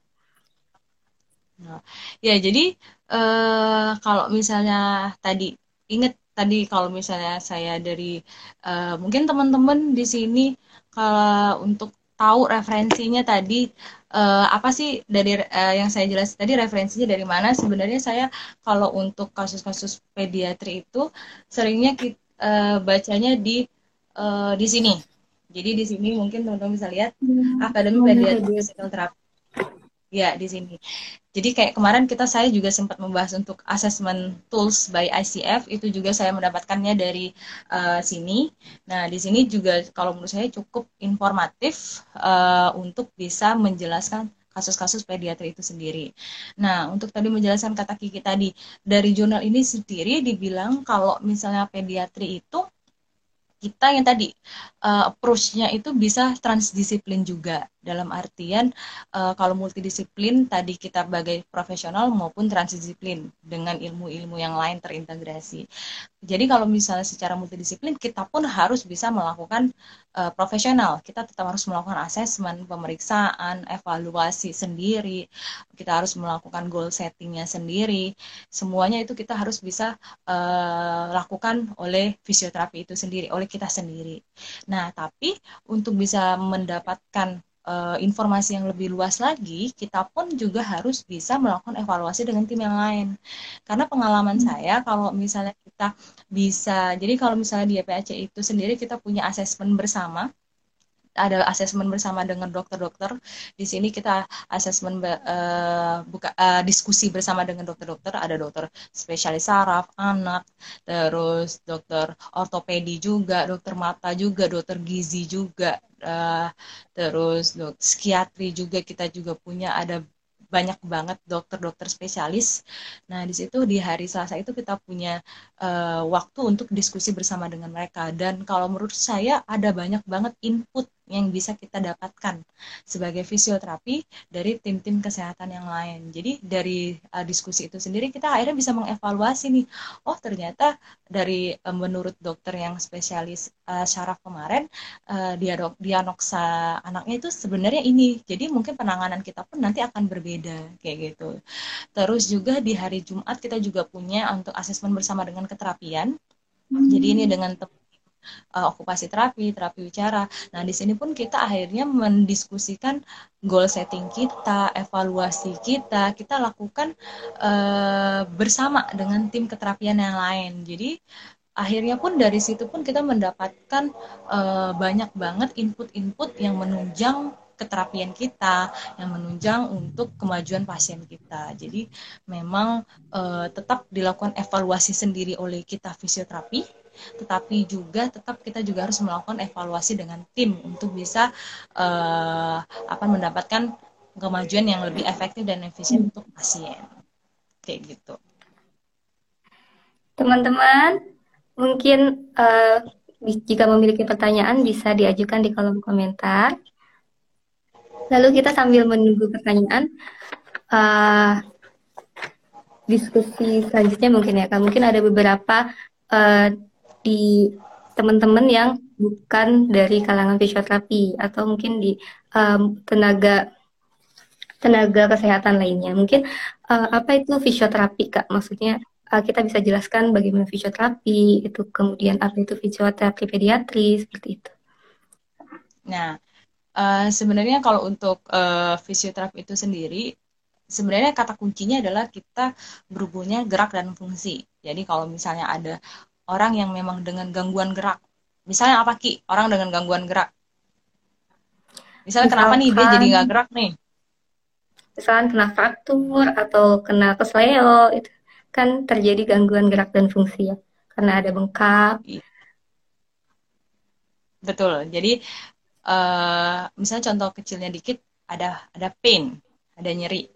Nah, ya jadi uh, kalau misalnya tadi inget tadi kalau misalnya saya dari uh, mungkin teman-teman di sini kalau untuk tahu referensinya tadi uh, apa sih dari uh, yang saya jelas tadi referensinya dari mana. Sebenarnya saya kalau untuk kasus-kasus pediatri itu seringnya kita, uh, bacanya di uh, di sini. Jadi di sini mungkin teman-teman bisa lihat hmm. akademi pediatri physical therapy ya di sini jadi kayak kemarin kita saya juga sempat membahas untuk assessment tools by ICF itu juga saya mendapatkannya dari uh, sini. Nah di sini juga kalau menurut saya cukup informatif uh, untuk bisa menjelaskan kasus-kasus pediatri itu sendiri. Nah, untuk tadi menjelaskan kata Kiki tadi, dari jurnal ini sendiri dibilang kalau misalnya pediatri itu kita yang tadi uh, approach-nya itu bisa transdisiplin juga dalam artian uh, kalau multidisiplin tadi kita sebagai profesional maupun transdisiplin dengan ilmu-ilmu yang lain terintegrasi. Jadi kalau misalnya secara multidisiplin kita pun harus bisa melakukan uh, profesional. Kita tetap harus melakukan asesmen, pemeriksaan, evaluasi sendiri. Kita harus melakukan goal settingnya sendiri. Semuanya itu kita harus bisa uh, lakukan oleh fisioterapi itu sendiri, oleh kita sendiri. Nah, tapi untuk bisa mendapatkan uh, informasi yang lebih luas lagi, kita pun juga harus bisa melakukan evaluasi dengan tim yang lain. Karena pengalaman hmm. saya, kalau misalnya kita bisa, jadi kalau misalnya di EPAC itu sendiri kita punya asesmen bersama, ada asesmen bersama dengan dokter-dokter. Di sini kita asesmen uh, buka uh, diskusi bersama dengan dokter-dokter. Ada dokter spesialis saraf, anak, terus dokter ortopedi juga, dokter mata juga, dokter gizi juga, uh, terus dok psikiatri juga kita juga punya ada banyak banget dokter-dokter spesialis. Nah, di situ di hari Selasa itu kita punya uh, waktu untuk diskusi bersama dengan mereka. Dan kalau menurut saya ada banyak banget input yang bisa kita dapatkan sebagai fisioterapi dari tim-tim kesehatan yang lain. Jadi dari uh, diskusi itu sendiri kita akhirnya bisa mengevaluasi nih, oh ternyata dari uh, menurut dokter yang spesialis uh, syaraf kemarin uh, diadok, dianoksa anaknya itu sebenarnya ini. Jadi mungkin penanganan kita pun nanti akan berbeda kayak gitu. Terus juga di hari Jumat kita juga punya untuk asesmen bersama dengan keterapian. Hmm. Jadi ini dengan uh, okupasi terapi, terapi bicara. Nah, di sini pun kita akhirnya mendiskusikan goal setting kita, evaluasi kita, kita lakukan uh, bersama dengan tim keterapian yang lain. Jadi akhirnya pun dari situ pun kita mendapatkan uh, banyak banget input-input yang menunjang keterapian kita yang menunjang untuk kemajuan pasien kita. Jadi memang uh, tetap dilakukan evaluasi sendiri oleh kita fisioterapi tetapi juga tetap kita juga harus melakukan evaluasi dengan tim untuk bisa uh, apa mendapatkan kemajuan yang lebih efektif dan efisien untuk pasien. Kayak gitu. Teman-teman mungkin uh, jika memiliki pertanyaan bisa diajukan di kolom komentar. Lalu kita sambil menunggu pertanyaan uh, diskusi selanjutnya mungkin ya Kak. Mungkin ada beberapa uh, di teman-teman yang bukan dari kalangan fisioterapi atau mungkin di um, tenaga tenaga kesehatan lainnya. Mungkin uh, apa itu fisioterapi Kak? Maksudnya uh, kita bisa jelaskan bagaimana fisioterapi itu kemudian apa itu fisioterapi pediatri seperti itu. Nah, uh, sebenarnya kalau untuk uh, fisioterapi itu sendiri sebenarnya kata kuncinya adalah kita berhubungnya gerak dan fungsi. Jadi kalau misalnya ada orang yang memang dengan gangguan gerak, misalnya apa ki orang dengan gangguan gerak, misalnya Misalkan, kenapa nih dia jadi nggak gerak nih? Misalnya kena fraktur atau kena kesleo itu kan terjadi gangguan gerak dan fungsi ya, karena ada bengkak. Betul. Jadi uh, misalnya contoh kecilnya dikit ada ada pain, ada nyeri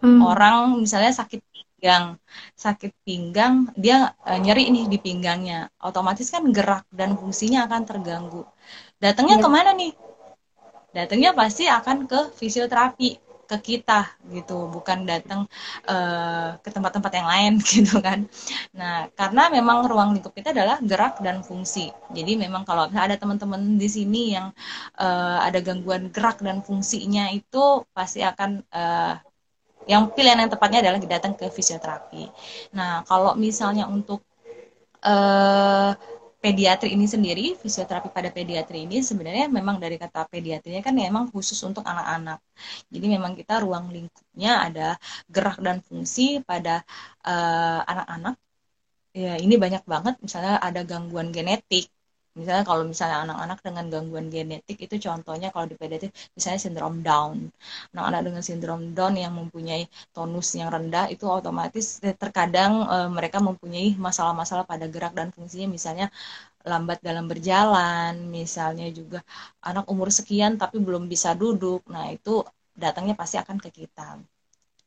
hmm. orang misalnya sakit pinggang sakit pinggang dia uh, nyeri nih di pinggangnya. Otomatis kan gerak dan fungsinya akan terganggu. Datangnya ya. ke mana nih? Datangnya pasti akan ke fisioterapi ke kita gitu. Bukan datang uh, ke tempat-tempat yang lain gitu kan. Nah karena memang ruang lingkup kita adalah gerak dan fungsi. Jadi memang kalau ada teman-teman di sini yang uh, ada gangguan gerak dan fungsinya itu pasti akan uh, yang pilihan yang tepatnya adalah datang ke fisioterapi. Nah, kalau misalnya untuk uh, pediatri ini sendiri, fisioterapi pada pediatri ini sebenarnya memang dari kata pediatrinya kan memang khusus untuk anak-anak. Jadi memang kita ruang lingkupnya ada gerak dan fungsi pada eh, anak-anak. Uh, ya, ini banyak banget misalnya ada gangguan genetik misalnya kalau misalnya anak-anak dengan gangguan genetik itu contohnya kalau di pediatri misalnya sindrom Down. Anak-anak dengan sindrom Down yang mempunyai tonus yang rendah itu otomatis eh, terkadang e, mereka mempunyai masalah-masalah pada gerak dan fungsinya. Misalnya lambat dalam berjalan misalnya juga anak umur sekian tapi belum bisa duduk. Nah itu datangnya pasti akan ke kita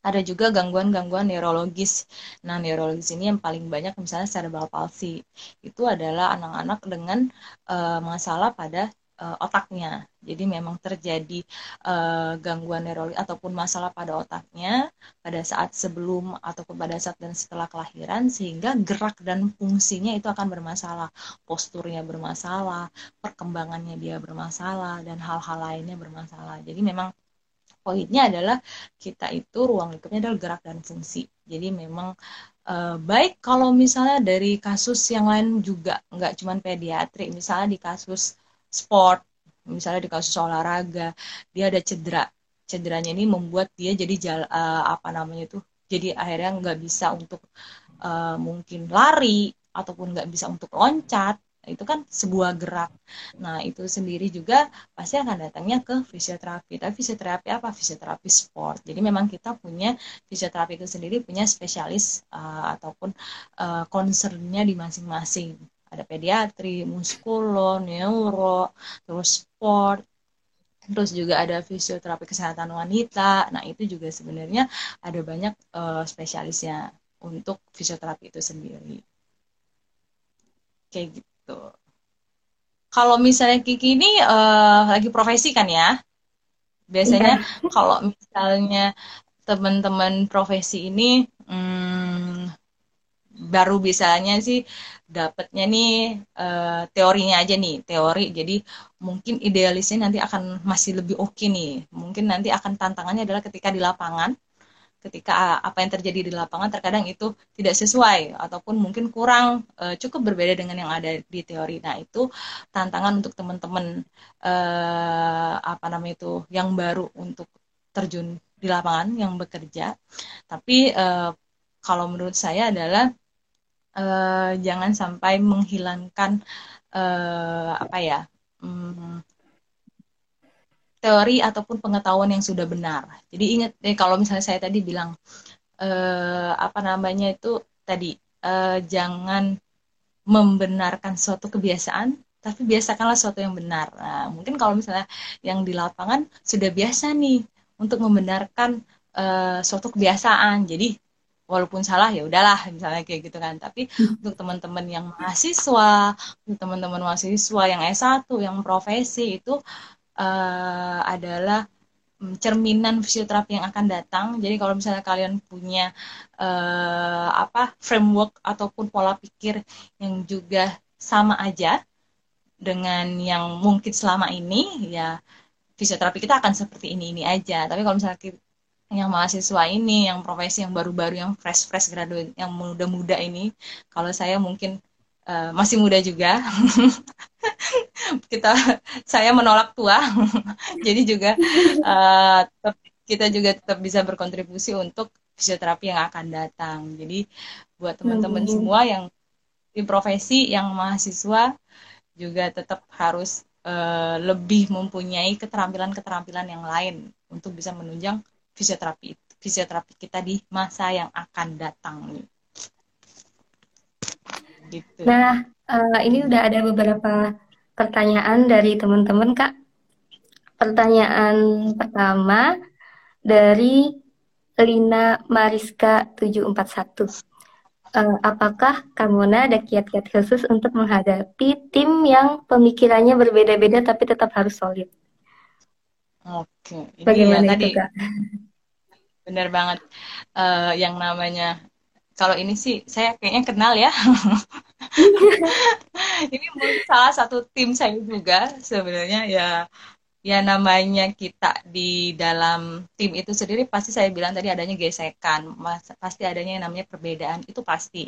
ada juga gangguan-gangguan neurologis. Nah, neurologis ini yang paling banyak misalnya cerebral palsy. Itu adalah anak-anak dengan uh, masalah pada uh, otaknya. Jadi memang terjadi uh, gangguan neurologis ataupun masalah pada otaknya pada saat sebelum ataupun pada saat dan setelah kelahiran sehingga gerak dan fungsinya itu akan bermasalah, posturnya bermasalah, perkembangannya dia bermasalah dan hal-hal lainnya bermasalah. Jadi memang poinnya adalah kita itu ruang lingkupnya adalah gerak dan fungsi. Jadi memang uh, baik kalau misalnya dari kasus yang lain juga nggak cuma pediatri, misalnya di kasus sport, misalnya di kasus olahraga, dia ada cedera. Cederanya ini membuat dia jadi jala, eh, apa namanya itu, jadi akhirnya nggak bisa untuk uh, mungkin lari ataupun nggak bisa untuk loncat itu kan sebuah gerak. Nah, itu sendiri juga pasti akan datangnya ke fisioterapi. Tapi fisioterapi apa? Fisioterapi sport. Jadi memang kita punya fisioterapi itu sendiri punya spesialis uh, ataupun uh, concernnya di masing-masing. Ada pediatri, muskulo, neuro, terus sport, terus juga ada fisioterapi kesehatan wanita. Nah, itu juga sebenarnya ada banyak uh, spesialisnya untuk fisioterapi itu sendiri. Kayak gitu gitu. Kalau misalnya Kiki ini uh, lagi profesi kan ya? Biasanya yeah. kalau misalnya teman-teman profesi ini hmm, baru bisanya sih dapatnya nih uh, teorinya aja nih teori jadi mungkin idealisnya nanti akan masih lebih oke okay nih mungkin nanti akan tantangannya adalah ketika di lapangan ketika apa yang terjadi di lapangan terkadang itu tidak sesuai ataupun mungkin kurang uh, cukup berbeda dengan yang ada di teori. Nah, itu tantangan untuk teman-teman uh, apa namanya itu yang baru untuk terjun di lapangan yang bekerja. Tapi uh, kalau menurut saya adalah uh, jangan sampai menghilangkan uh, apa ya? Um, teori ataupun pengetahuan yang sudah benar. Jadi ingat deh kalau misalnya saya tadi bilang eh, apa namanya itu tadi eh, jangan membenarkan suatu kebiasaan, tapi biasakanlah suatu yang benar. Nah, mungkin kalau misalnya yang di lapangan sudah biasa nih untuk membenarkan eh, suatu kebiasaan. Jadi walaupun salah ya udahlah misalnya kayak gitu kan tapi hmm. untuk teman-teman yang mahasiswa untuk teman-teman mahasiswa yang S1 yang profesi itu uh, adalah mm, cerminan fisioterapi yang akan datang. Jadi kalau misalnya kalian punya uh, apa framework ataupun pola pikir yang juga sama aja dengan yang mungkin selama ini, ya fisioterapi kita akan seperti ini ini aja. Tapi kalau misalnya kita, yang mahasiswa ini, yang profesi yang baru-baru, yang fresh-fresh graduate, yang muda-muda ini, kalau saya mungkin uh, masih muda juga. kita saya menolak tua. Jadi juga uh, kita juga tetap bisa berkontribusi untuk fisioterapi yang akan datang. Jadi buat teman-teman hmm. semua yang di profesi yang mahasiswa juga tetap harus uh, lebih mempunyai keterampilan-keterampilan yang lain untuk bisa menunjang fisioterapi fisioterapi kita di masa yang akan datang nih. Gitu. Nah, uh, ini udah ada beberapa pertanyaan dari teman-teman, Kak. Pertanyaan pertama dari Lina Mariska 741. Uh, apakah Kamona ada kiat-kiat khusus untuk menghadapi tim yang pemikirannya berbeda-beda tapi tetap harus solid? Oke, ini Bagaimana ya, itu, tadi Kak? benar banget. Uh, yang namanya kalau ini sih saya kayaknya kenal ya. ini mungkin salah satu tim saya juga sebenarnya ya ya namanya kita di dalam tim itu sendiri pasti saya bilang tadi adanya gesekan mas, pasti adanya yang namanya perbedaan itu pasti.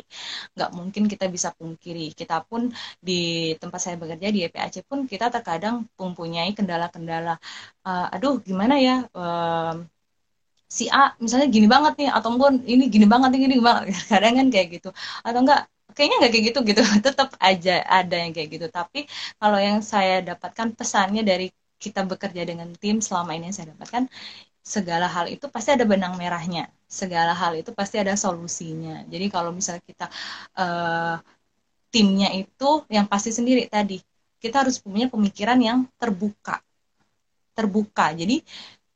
Nggak mungkin kita bisa pungkiri. Kita pun di tempat saya bekerja di EPAC pun kita terkadang mempunyai kendala-kendala. Uh, aduh gimana ya? Uh, si A misalnya gini banget nih atau enggak ini gini banget nih gini banget. Kadang kan kayak gitu. Atau enggak kayaknya nggak kayak gitu gitu. Tetap aja ada yang kayak gitu. Tapi kalau yang saya dapatkan pesannya dari kita bekerja dengan tim selama ini yang saya dapatkan segala hal itu pasti ada benang merahnya. Segala hal itu pasti ada solusinya. Jadi kalau misalnya kita uh, timnya itu yang pasti sendiri tadi kita harus punya pemikiran yang terbuka. Terbuka. Jadi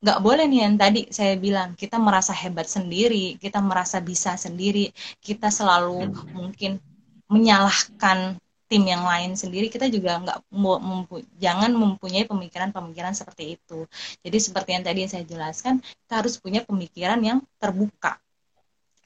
nggak boleh nih yang tadi saya bilang kita merasa hebat sendiri kita merasa bisa sendiri kita selalu mungkin menyalahkan tim yang lain sendiri kita juga nggak mempu jangan mempunyai pemikiran-pemikiran seperti itu. Jadi seperti yang tadi saya jelaskan kita harus punya pemikiran yang terbuka.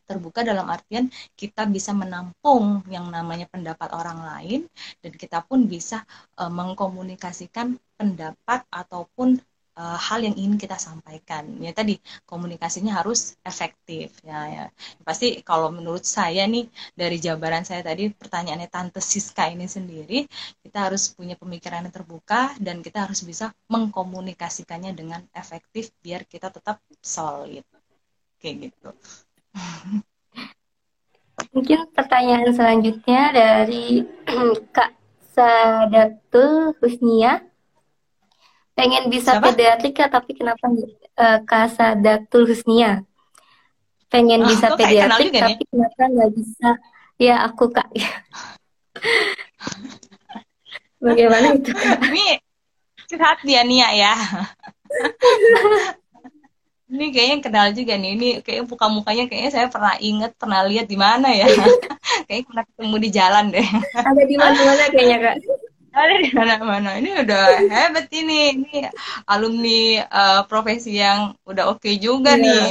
Terbuka dalam artian kita bisa menampung yang namanya pendapat orang lain dan kita pun bisa uh, mengkomunikasikan pendapat ataupun uh, hal yang ingin kita sampaikan. Ya tadi komunikasinya harus efektif ya, ya. Pasti kalau menurut saya nih dari jabaran saya tadi pertanyaannya Tante Siska ini sendiri, kita harus punya pemikiran yang terbuka dan kita harus bisa mengkomunikasikannya dengan efektif biar kita tetap solid. Kayak gitu. Mungkin pertanyaan selanjutnya dari Kak Sadatul Husnia pengen bisa Siapa? pediatrika tapi kenapa uh, Kasadatul Husnia? Pengen oh, bisa pediatrik tapi nih? kenapa nggak bisa? Ya aku kak. Bagaimana itu kak? Ini curhat dia Nia ya. Ini kayaknya kenal juga nih. Ini kayak muka mukanya kayaknya saya pernah inget pernah lihat di mana ya. Kayaknya pernah ketemu di jalan deh. Ada di mana mana kayaknya kak ada di mana-mana. Ini udah hebat ini. Ini alumni uh, profesi yang udah oke okay juga yeah. nih.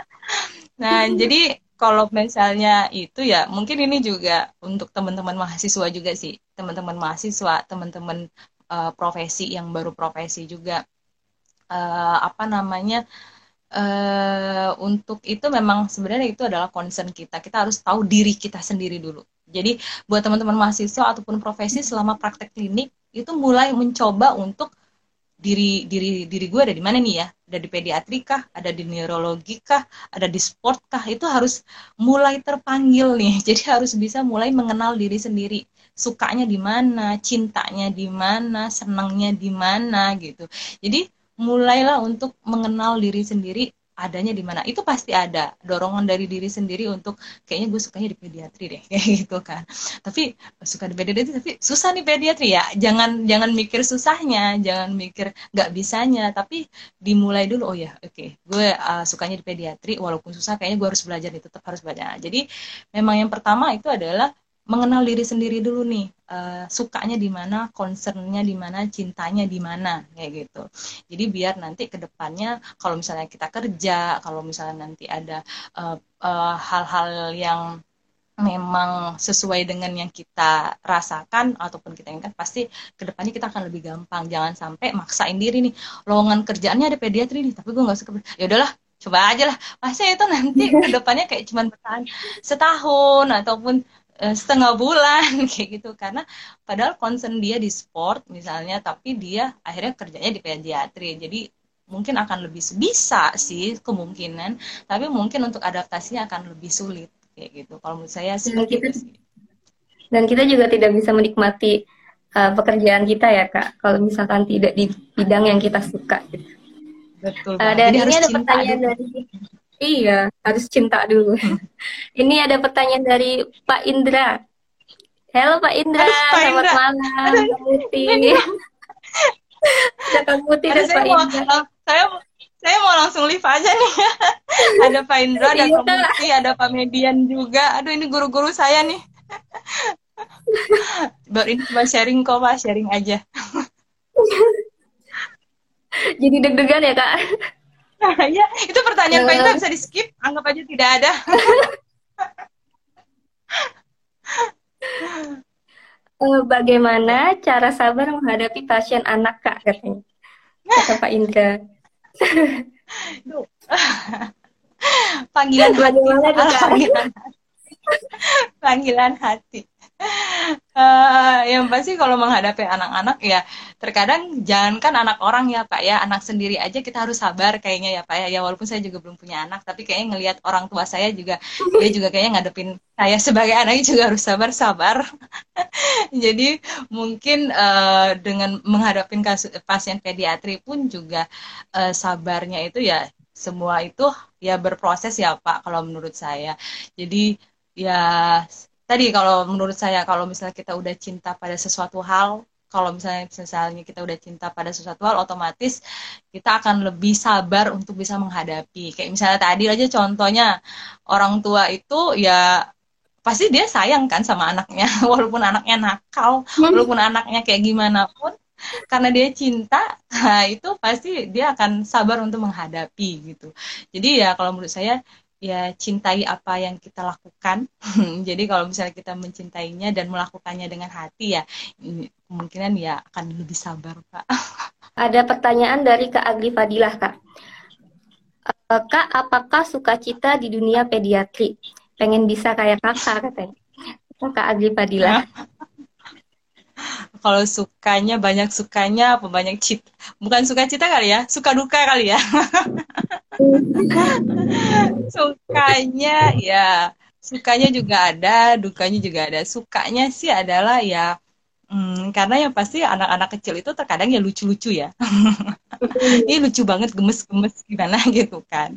nah, jadi kalau misalnya itu ya mungkin ini juga untuk teman-teman mahasiswa juga sih. Teman-teman mahasiswa, teman-teman uh, profesi yang baru profesi juga uh, apa namanya? Uh, untuk itu memang sebenarnya itu adalah concern kita. Kita harus tahu diri kita sendiri dulu jadi buat teman-teman mahasiswa ataupun profesi selama praktek klinik itu mulai mencoba untuk diri diri diri gue ada di mana nih ya? Ada di pediatri kah? Ada di neurologi kah? Ada di sport kah? Itu harus mulai terpanggil nih. Jadi harus bisa mulai mengenal diri sendiri. Sukanya di mana, cintanya di mana, senangnya di mana gitu. Jadi mulailah untuk mengenal diri sendiri adanya di mana. Itu pasti ada dorongan dari diri sendiri untuk kayaknya gue sukanya di pediatri deh kayak gitu kan. Tapi suka di pediatri tapi susah nih pediatri ya. Jangan jangan mikir susahnya jangan mikir nggak bisanya. Tapi dimulai dulu oh ya oke okay, gue uh, sukanya di pediatri walaupun susah kayaknya gue harus belajar nih tetap harus belajar. Jadi memang yang pertama itu adalah mengenal diri sendiri dulu nih uh, sukanya di mana concernnya di mana cintanya di mana kayak gitu. Jadi biar nanti ke depannya kalau misalnya kita kerja kalau misalnya nanti ada hal-hal uh, uh, hal -hal yang memang sesuai dengan yang kita rasakan ataupun kita inginkan pasti ke depannya kita akan lebih gampang. Jangan sampai maksain diri nih lowongan kerjaannya ada pediatri nih tapi gue nggak suka. Ya udahlah coba aja lah. Pasti itu nanti ke depannya kayak cuman bertahan setahun ataupun uh, setengah bulan kayak gitu. Karena padahal concern dia di sport misalnya tapi dia akhirnya kerjanya di pediatri. Jadi mungkin akan lebih bisa sih kemungkinan tapi mungkin untuk adaptasinya akan lebih sulit kayak gitu. Kalau menurut saya sih dan kita, dan kita juga tidak bisa menikmati uh, pekerjaan kita ya kak. Kalau misalkan tidak di bidang yang kita suka. Gitu. betul uh, dan ini ada pertanyaan dulu. dari iya harus cinta dulu hmm. ini ada pertanyaan dari Pak Indra Halo Pak Indra, Aduh, Pak selamat Indra. malam Muti dan Pak Indra. Saya saya mau langsung live aja nih. ada Pak Indra, ada Kak Muti, ada Pak Median juga. Aduh ini guru-guru saya nih. Baru ini cuma sharing kok Pak, sharing aja. Jadi deg-degan ya Kak? ya, itu pertanyaan Pak Indra bisa di skip, anggap aja tidak ada. Eh, bagaimana cara sabar menghadapi pasien anak Kak katanya? Kata Pak Indra. panggilan hati. Panggilan, panggilan hati. Uh, yang pasti kalau menghadapi anak-anak ya terkadang jangankan anak orang ya pak ya anak sendiri aja kita harus sabar kayaknya ya pak ya. Ya walaupun saya juga belum punya anak tapi kayaknya ngelihat orang tua saya juga dia juga kayaknya ngadepin saya sebagai anaknya juga harus sabar sabar. Jadi mungkin uh, dengan menghadapi kasus pasien pediatri pun juga uh, sabarnya itu ya semua itu ya berproses ya pak kalau menurut saya. Jadi ya tadi kalau menurut saya kalau misalnya kita udah cinta pada sesuatu hal kalau misalnya misalnya kita udah cinta pada sesuatu hal otomatis kita akan lebih sabar untuk bisa menghadapi. Kayak misalnya tadi aja contohnya orang tua itu ya pasti dia sayang kan sama anaknya walaupun anaknya nakal walaupun anaknya kayak gimana pun karena dia cinta nah itu pasti dia akan sabar untuk menghadapi gitu. Jadi ya kalau menurut saya ya cintai apa yang kita lakukan. Jadi kalau misalnya kita mencintainya dan melakukannya dengan hati ya kemungkinan ya akan lebih sabar, Kak. Ada pertanyaan dari Kak Agli Fadilah, Kak. Eh, Kak, apakah sukacita di dunia pediatri? Pengen bisa kayak kakak katanya. Kak Agli Fadilah. Kalau sukanya banyak sukanya apa banyak cita bukan suka cita kali ya suka duka kali ya sukanya ya sukanya juga ada dukanya juga ada sukanya sih adalah ya Hmm, karena yang pasti anak-anak kecil itu terkadang ya lucu-lucu ya. Ini lucu banget, gemes-gemes gimana gitu kan.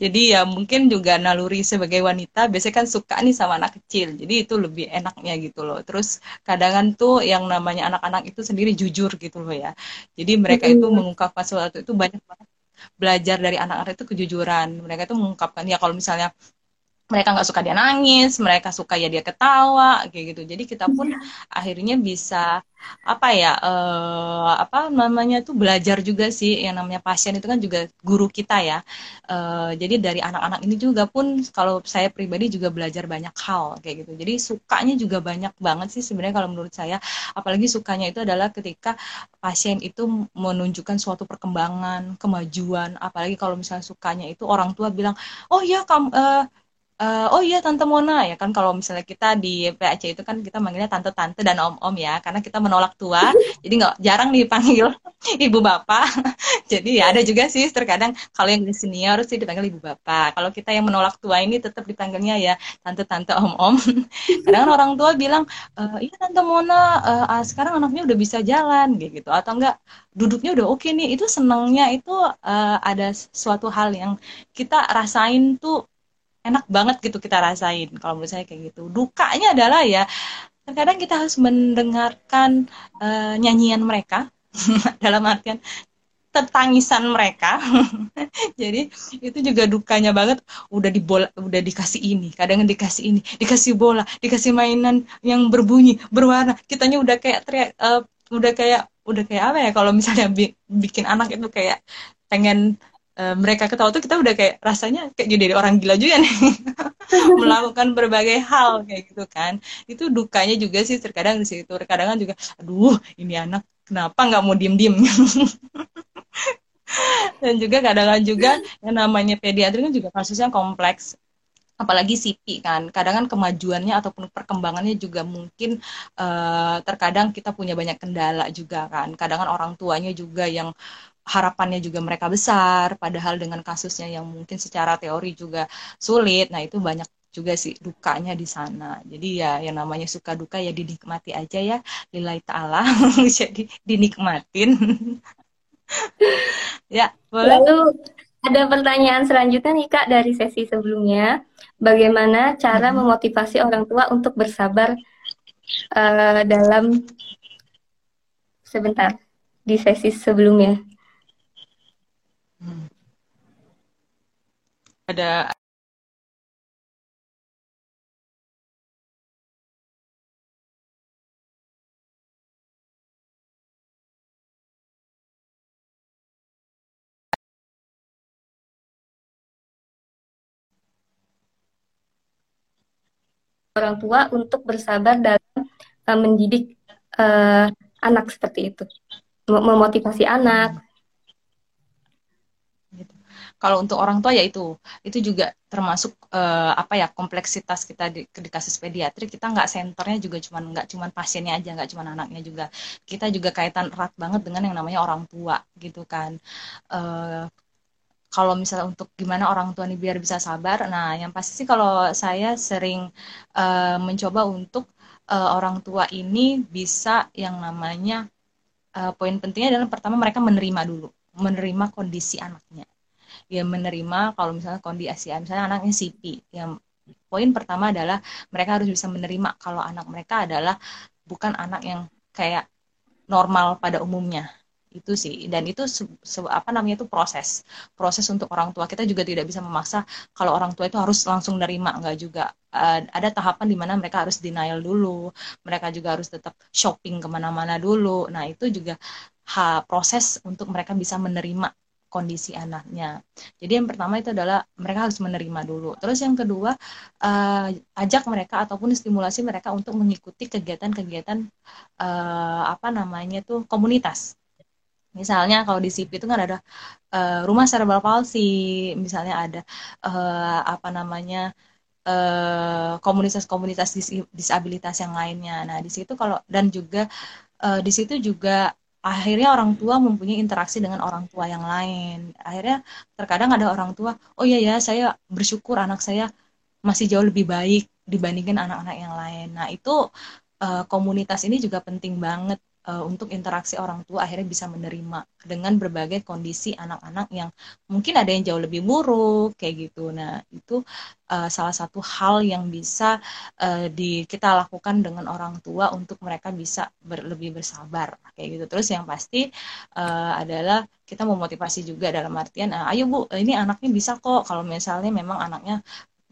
Jadi ya mungkin juga naluri sebagai wanita biasanya kan suka nih sama anak kecil. Jadi itu lebih enaknya gitu loh. Terus kadang tuh yang namanya anak-anak itu sendiri jujur gitu loh ya. Jadi mereka itu mengungkapkan sesuatu itu banyak banget belajar dari anak-anak itu kejujuran. Mereka itu mengungkapkan ya kalau misalnya mereka nggak suka dia nangis, mereka suka ya dia ketawa, kayak gitu. Jadi kita pun yeah. akhirnya bisa apa ya, uh, apa namanya tuh belajar juga sih. Yang namanya pasien itu kan juga guru kita ya. Uh, jadi dari anak-anak ini juga pun kalau saya pribadi juga belajar banyak hal kayak gitu. Jadi sukanya juga banyak banget sih sebenarnya kalau menurut saya. Apalagi sukanya itu adalah ketika pasien itu menunjukkan suatu perkembangan, kemajuan. Apalagi kalau misalnya sukanya itu orang tua bilang, oh ya kamu uh, uh, oh iya tante Mona ya kan? Kalau misalnya kita di PAC itu kan kita manggilnya tante-tante dan om-om ya karena kita menolak tua jadi nggak jarang dipanggil ibu bapak. Jadi ya ada juga sih terkadang kalau yang di senior sih dipanggil ibu bapak. Kalau kita yang menolak tua ini tetap dipanggilnya ya tante-tante om-om. Kadang orang tua bilang e, iya tante Mona uh, sekarang anaknya udah bisa jalan gitu. Atau enggak duduknya udah oke nih. Itu senangnya itu uh, ada suatu hal yang kita rasain tuh enak banget gitu kita rasain kalau menurut saya kayak gitu dukanya adalah ya terkadang kita harus mendengarkan uh, nyanyian mereka dalam artian tetangisan mereka. Jadi itu juga dukanya banget. Udah dibola, udah dikasih ini, kadang dikasih ini, dikasih bola, dikasih mainan yang berbunyi, berwarna. Kitanya udah kayak teriak, uh, udah kayak udah kayak apa ya kalau misalnya bi bikin anak itu kayak pengen uh, mereka ketawa tuh kita udah kayak rasanya kayak jadi orang gila juga nih. Melakukan berbagai hal kayak gitu kan. Itu dukanya juga sih terkadang di situ. Terkadang juga aduh ini anak kenapa nggak mau diem diem dan juga kadang-kadang juga yang namanya pediatri kan juga kasusnya kompleks. Apalagi CP kan. Kadang kan kemajuannya ataupun perkembangannya juga mungkin uh, terkadang kita punya banyak kendala juga kan. Kadang kan orang tuanya juga yang harapannya juga mereka besar padahal dengan kasusnya yang mungkin secara teori juga sulit nah itu banyak juga sih dukanya di sana. Jadi ya yang namanya suka duka ya dinikmati aja ya lillahi ta'ala. Jadi dinikmatin. Ya boleh? Lalu ada pertanyaan selanjutnya nih kak dari sesi sebelumnya. Bagaimana cara hmm. memotivasi orang tua untuk bersabar uh, dalam sebentar di sesi sebelumnya. Ada orang tua untuk bersabar dalam uh, mendidik uh, anak seperti itu, memotivasi anak. Kalau untuk orang tua ya itu, itu juga termasuk uh, apa ya kompleksitas kita di, di kasus pediatri. Kita nggak senternya juga cuman nggak cuman pasiennya aja nggak cuman anaknya juga. Kita juga kaitan erat banget dengan yang namanya orang tua gitu kan. Uh, kalau misalnya untuk gimana orang tua nih biar bisa sabar, nah yang pasti sih kalau saya sering uh, mencoba untuk uh, orang tua ini bisa yang namanya uh, poin pentingnya adalah pertama mereka menerima dulu, menerima kondisi anaknya. Ya menerima kalau misalnya kondisi misalnya anaknya CP, yang poin pertama adalah mereka harus bisa menerima kalau anak mereka adalah bukan anak yang kayak normal pada umumnya. Itu sih. Dan itu se, se, apa namanya itu proses. Proses untuk orang tua. Kita juga tidak bisa memaksa kalau orang tua itu harus langsung nerima. Enggak juga. Uh, ada tahapan di mana mereka harus denial dulu. Mereka juga harus tetap shopping ke mana-mana dulu. Nah itu juga proses untuk mereka bisa menerima kondisi anaknya. Jadi yang pertama itu adalah mereka harus menerima dulu. Terus yang kedua uh, ajak mereka ataupun stimulasi mereka untuk mengikuti kegiatan-kegiatan uh, apa namanya tuh komunitas. Misalnya kalau di SIP itu kan ada uh, rumah cerebral palsy, misalnya ada uh, apa namanya komunitas-komunitas uh, dis disabilitas yang lainnya. Nah di situ kalau dan juga uh, di situ juga akhirnya orang tua mempunyai interaksi dengan orang tua yang lain. Akhirnya terkadang ada orang tua, oh iya ya saya bersyukur anak saya masih jauh lebih baik dibandingkan anak-anak yang lain. Nah itu uh, komunitas ini juga penting banget uh, untuk interaksi orang tua akhirnya bisa menerima dengan berbagai kondisi anak-anak yang mungkin ada yang jauh lebih buruk kayak gitu. Nah, itu uh, salah satu hal yang bisa uh, di kita lakukan dengan orang tua untuk mereka bisa ber, lebih bersabar kayak gitu. Terus yang pasti uh, adalah kita memotivasi juga dalam artian uh, ayo Bu, ini anaknya bisa kok kalau misalnya memang anaknya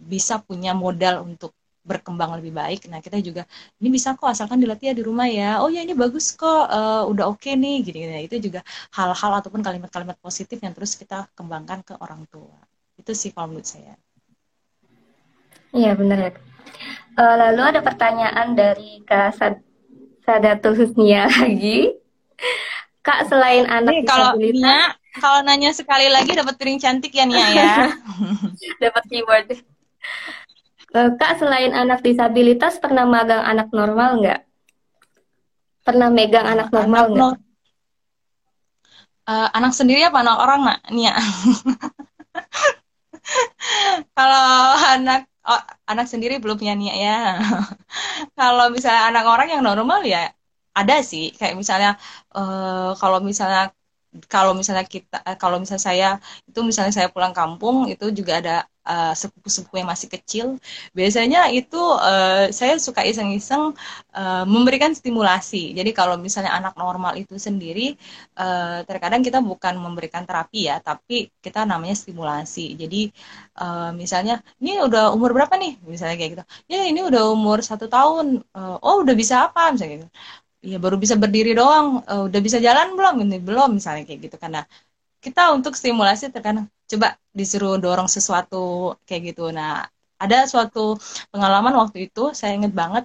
bisa punya modal untuk berkembang lebih baik. Nah, kita juga ini bisa kok asalkan dilatih ya di rumah ya. Oh ya ini bagus kok, uh, udah oke okay nih gini, gini. Itu juga hal-hal ataupun kalimat-kalimat positif yang terus kita kembangkan ke orang tua. Itu sih kalau menurut saya. Iya benar ya. Uh, lalu ada pertanyaan dari Kak Sad Sadatul Husnia lagi. Kak selain anak Nih, kalau Nia, kalau nanya sekali lagi dapat piring cantik ya Nia ya. dapat keyboard. Eh, Kak, selain anak disabilitas, pernah magang anak normal nggak? Pernah megang anak normal nggak? No uh, anak sendiri apa anak orang, Nak? Nia. Kalau anak oh, anak sendiri belum punya Nia ya. kalau misalnya anak orang yang normal ya ada sih. Kayak misalnya uh, kalau misalnya kalau misalnya kita kalau misalnya saya itu misalnya saya pulang kampung itu juga ada uh, sepupu-sepupu yang masih kecil. Biasanya itu uh, saya suka iseng-iseng uh, memberikan stimulasi. Jadi kalau misalnya anak normal itu sendiri uh, terkadang kita bukan memberikan terapi ya tapi kita namanya stimulasi. Jadi uh, misalnya ini udah umur berapa nih? Misalnya kayak gitu. Ya ini udah umur satu tahun. Uh, oh udah bisa apa? Misalnya gitu. Ya baru bisa berdiri doang. Uh, udah bisa jalan belum? Ini belum misalnya kayak gitu karena kita untuk stimulasi terkadang coba disuruh dorong sesuatu kayak gitu. Nah ada suatu pengalaman waktu itu saya inget banget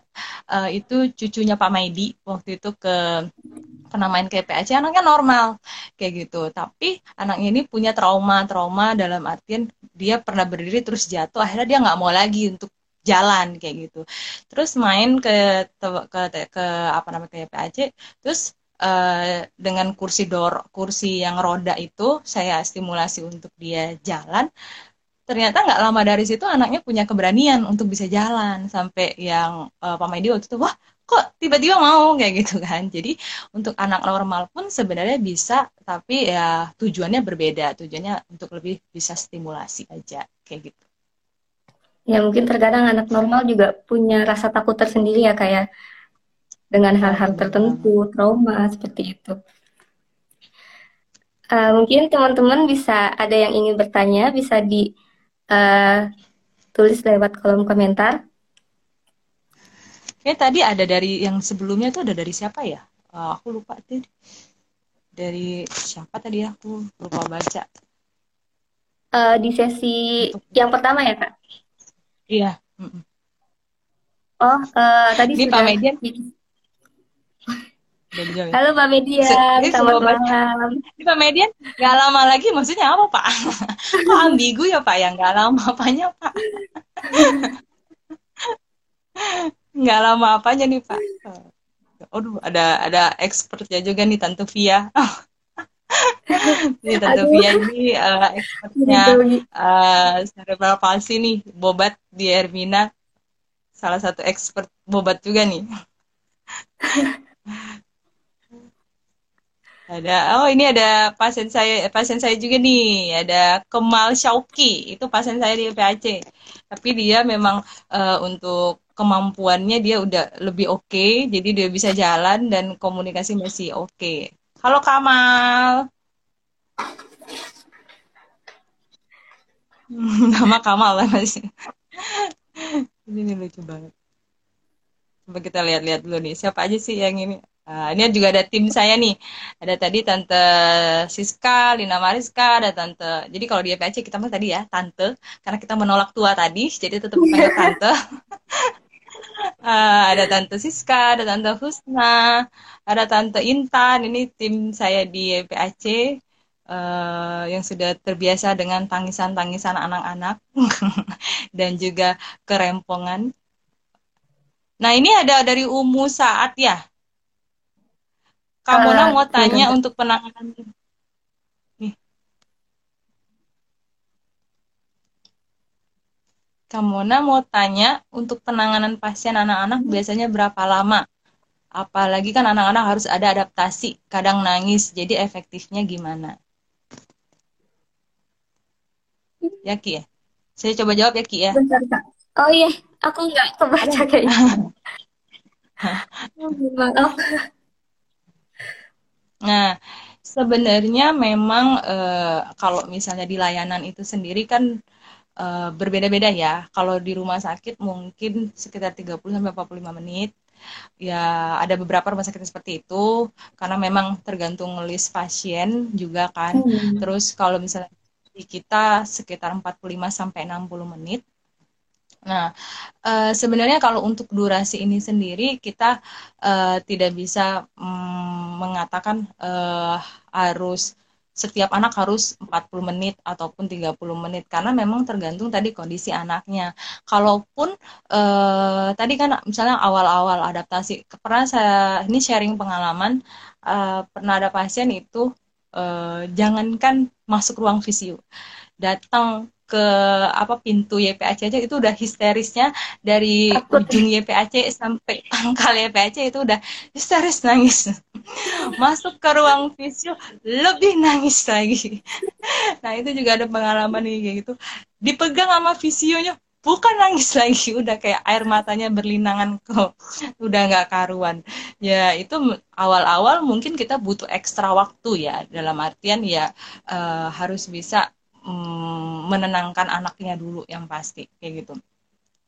uh, itu cucunya Pak Maidi waktu itu ke pernah main ke PAC anaknya normal kayak gitu. Tapi anaknya ini punya trauma trauma dalam artian dia pernah berdiri terus jatuh akhirnya dia nggak mau lagi untuk jalan kayak gitu. Terus main ke ke ke apa namanya ke PAC terus uh, dengan kursi dor kursi yang roda itu saya stimulasi untuk dia jalan. Ternyata nggak lama dari situ anaknya punya keberanian untuk bisa jalan sampai yang uh, Pak Maidi waktu itu wah kok tiba-tiba mau? kayak gitu kan. Jadi untuk anak normal pun sebenarnya bisa tapi ya tujuannya berbeda. Tujuannya untuk lebih bisa stimulasi aja kayak gitu. Ya mungkin terkadang anak normal juga punya rasa takut tersendiri ya kayak ya. Dengan hal-hal tertentu trauma seperti itu uh, mungkin teman-teman bisa ada yang ingin bertanya bisa di uh, tulis lewat kolom komentar Kayak tadi ada dari yang sebelumnya itu ada dari siapa ya? Uh, aku lupa tuh. Dari siapa tadi aku lupa baca. Uh, di sesi Untuk... yang pertama ya kak? Iya. Oh, uh, tadi Ini sudah. Pak Median. Halo Pak Median, selamat malam. Ini Pak Median, nggak lama lagi maksudnya apa Pak? Kok ambigu ya Pak, yang nggak lama apanya Pak? Nggak lama apanya nih Pak? Aduh, ada ada expertnya juga nih Tante Via. ini Tante Via ini uh, expertnya uh, cerebral palsy nih, Bobat di Hermina. Salah satu expert Bobat juga nih. Ada oh ini ada pasien saya pasien saya juga nih. Ada Kemal Syauki itu pasien saya di PAC tapi dia memang uh, untuk kemampuannya dia udah lebih oke. Okay, jadi dia bisa jalan dan komunikasi masih oke. Okay. halo Kamal. Nama Kamal lah masih. Ini lucu banget. Coba kita lihat-lihat dulu nih. Siapa aja sih yang ini uh, ini juga ada tim saya nih ada tadi tante Siska Lina Mariska ada tante jadi kalau di EPC kita mah tadi ya tante karena kita menolak tua tadi jadi tetap panggil tante uh, ada tante Siska ada tante Husna ada tante Intan ini tim saya di EPAC uh, yang sudah terbiasa dengan tangisan-tangisan anak-anak dan juga kerempongan. Nah ini ada dari Umu Saat ya. Kamu uh, mau tanya untuk penanganan nih. Kamona mau tanya untuk penanganan pasien anak-anak biasanya berapa lama? Apalagi kan anak-anak harus ada adaptasi, kadang nangis, jadi efektifnya gimana? Ya Ki ya. Saya coba jawab ya Ki ya. Bentar Kak. Oh iya, aku nggak kebaca kayaknya. Maaf. Nah, sebenarnya memang uh, kalau misalnya di layanan itu sendiri kan uh, berbeda-beda ya. Kalau di rumah sakit mungkin sekitar 30 sampai 45 menit. Ya, ada beberapa rumah sakit seperti itu karena memang tergantung list pasien juga kan. Hmm. Terus kalau misalnya di kita sekitar 45 sampai 60 menit. Nah, e, sebenarnya kalau untuk durasi ini sendiri kita e, tidak bisa mm, mengatakan e, harus setiap anak harus 40 menit ataupun 30 menit karena memang tergantung tadi kondisi anaknya. Kalaupun e, tadi kan misalnya awal-awal adaptasi pernah saya ini sharing pengalaman e, pernah ada pasien itu uh, jangankan masuk ruang visio datang ke apa pintu YPAC aja itu udah histerisnya dari ujung YPAC sampai pangkal YPAC itu udah histeris nangis. Masuk ke ruang visio lebih nangis lagi. Nah itu juga ada pengalaman nih kayak gitu. Dipegang sama visionya bukan nangis lagi. Udah kayak air matanya berlinangan kok. Udah nggak karuan. Ya itu awal-awal mungkin kita butuh ekstra waktu ya. Dalam artian ya uh, harus bisa um, menenangkan anaknya dulu yang pasti kayak gitu.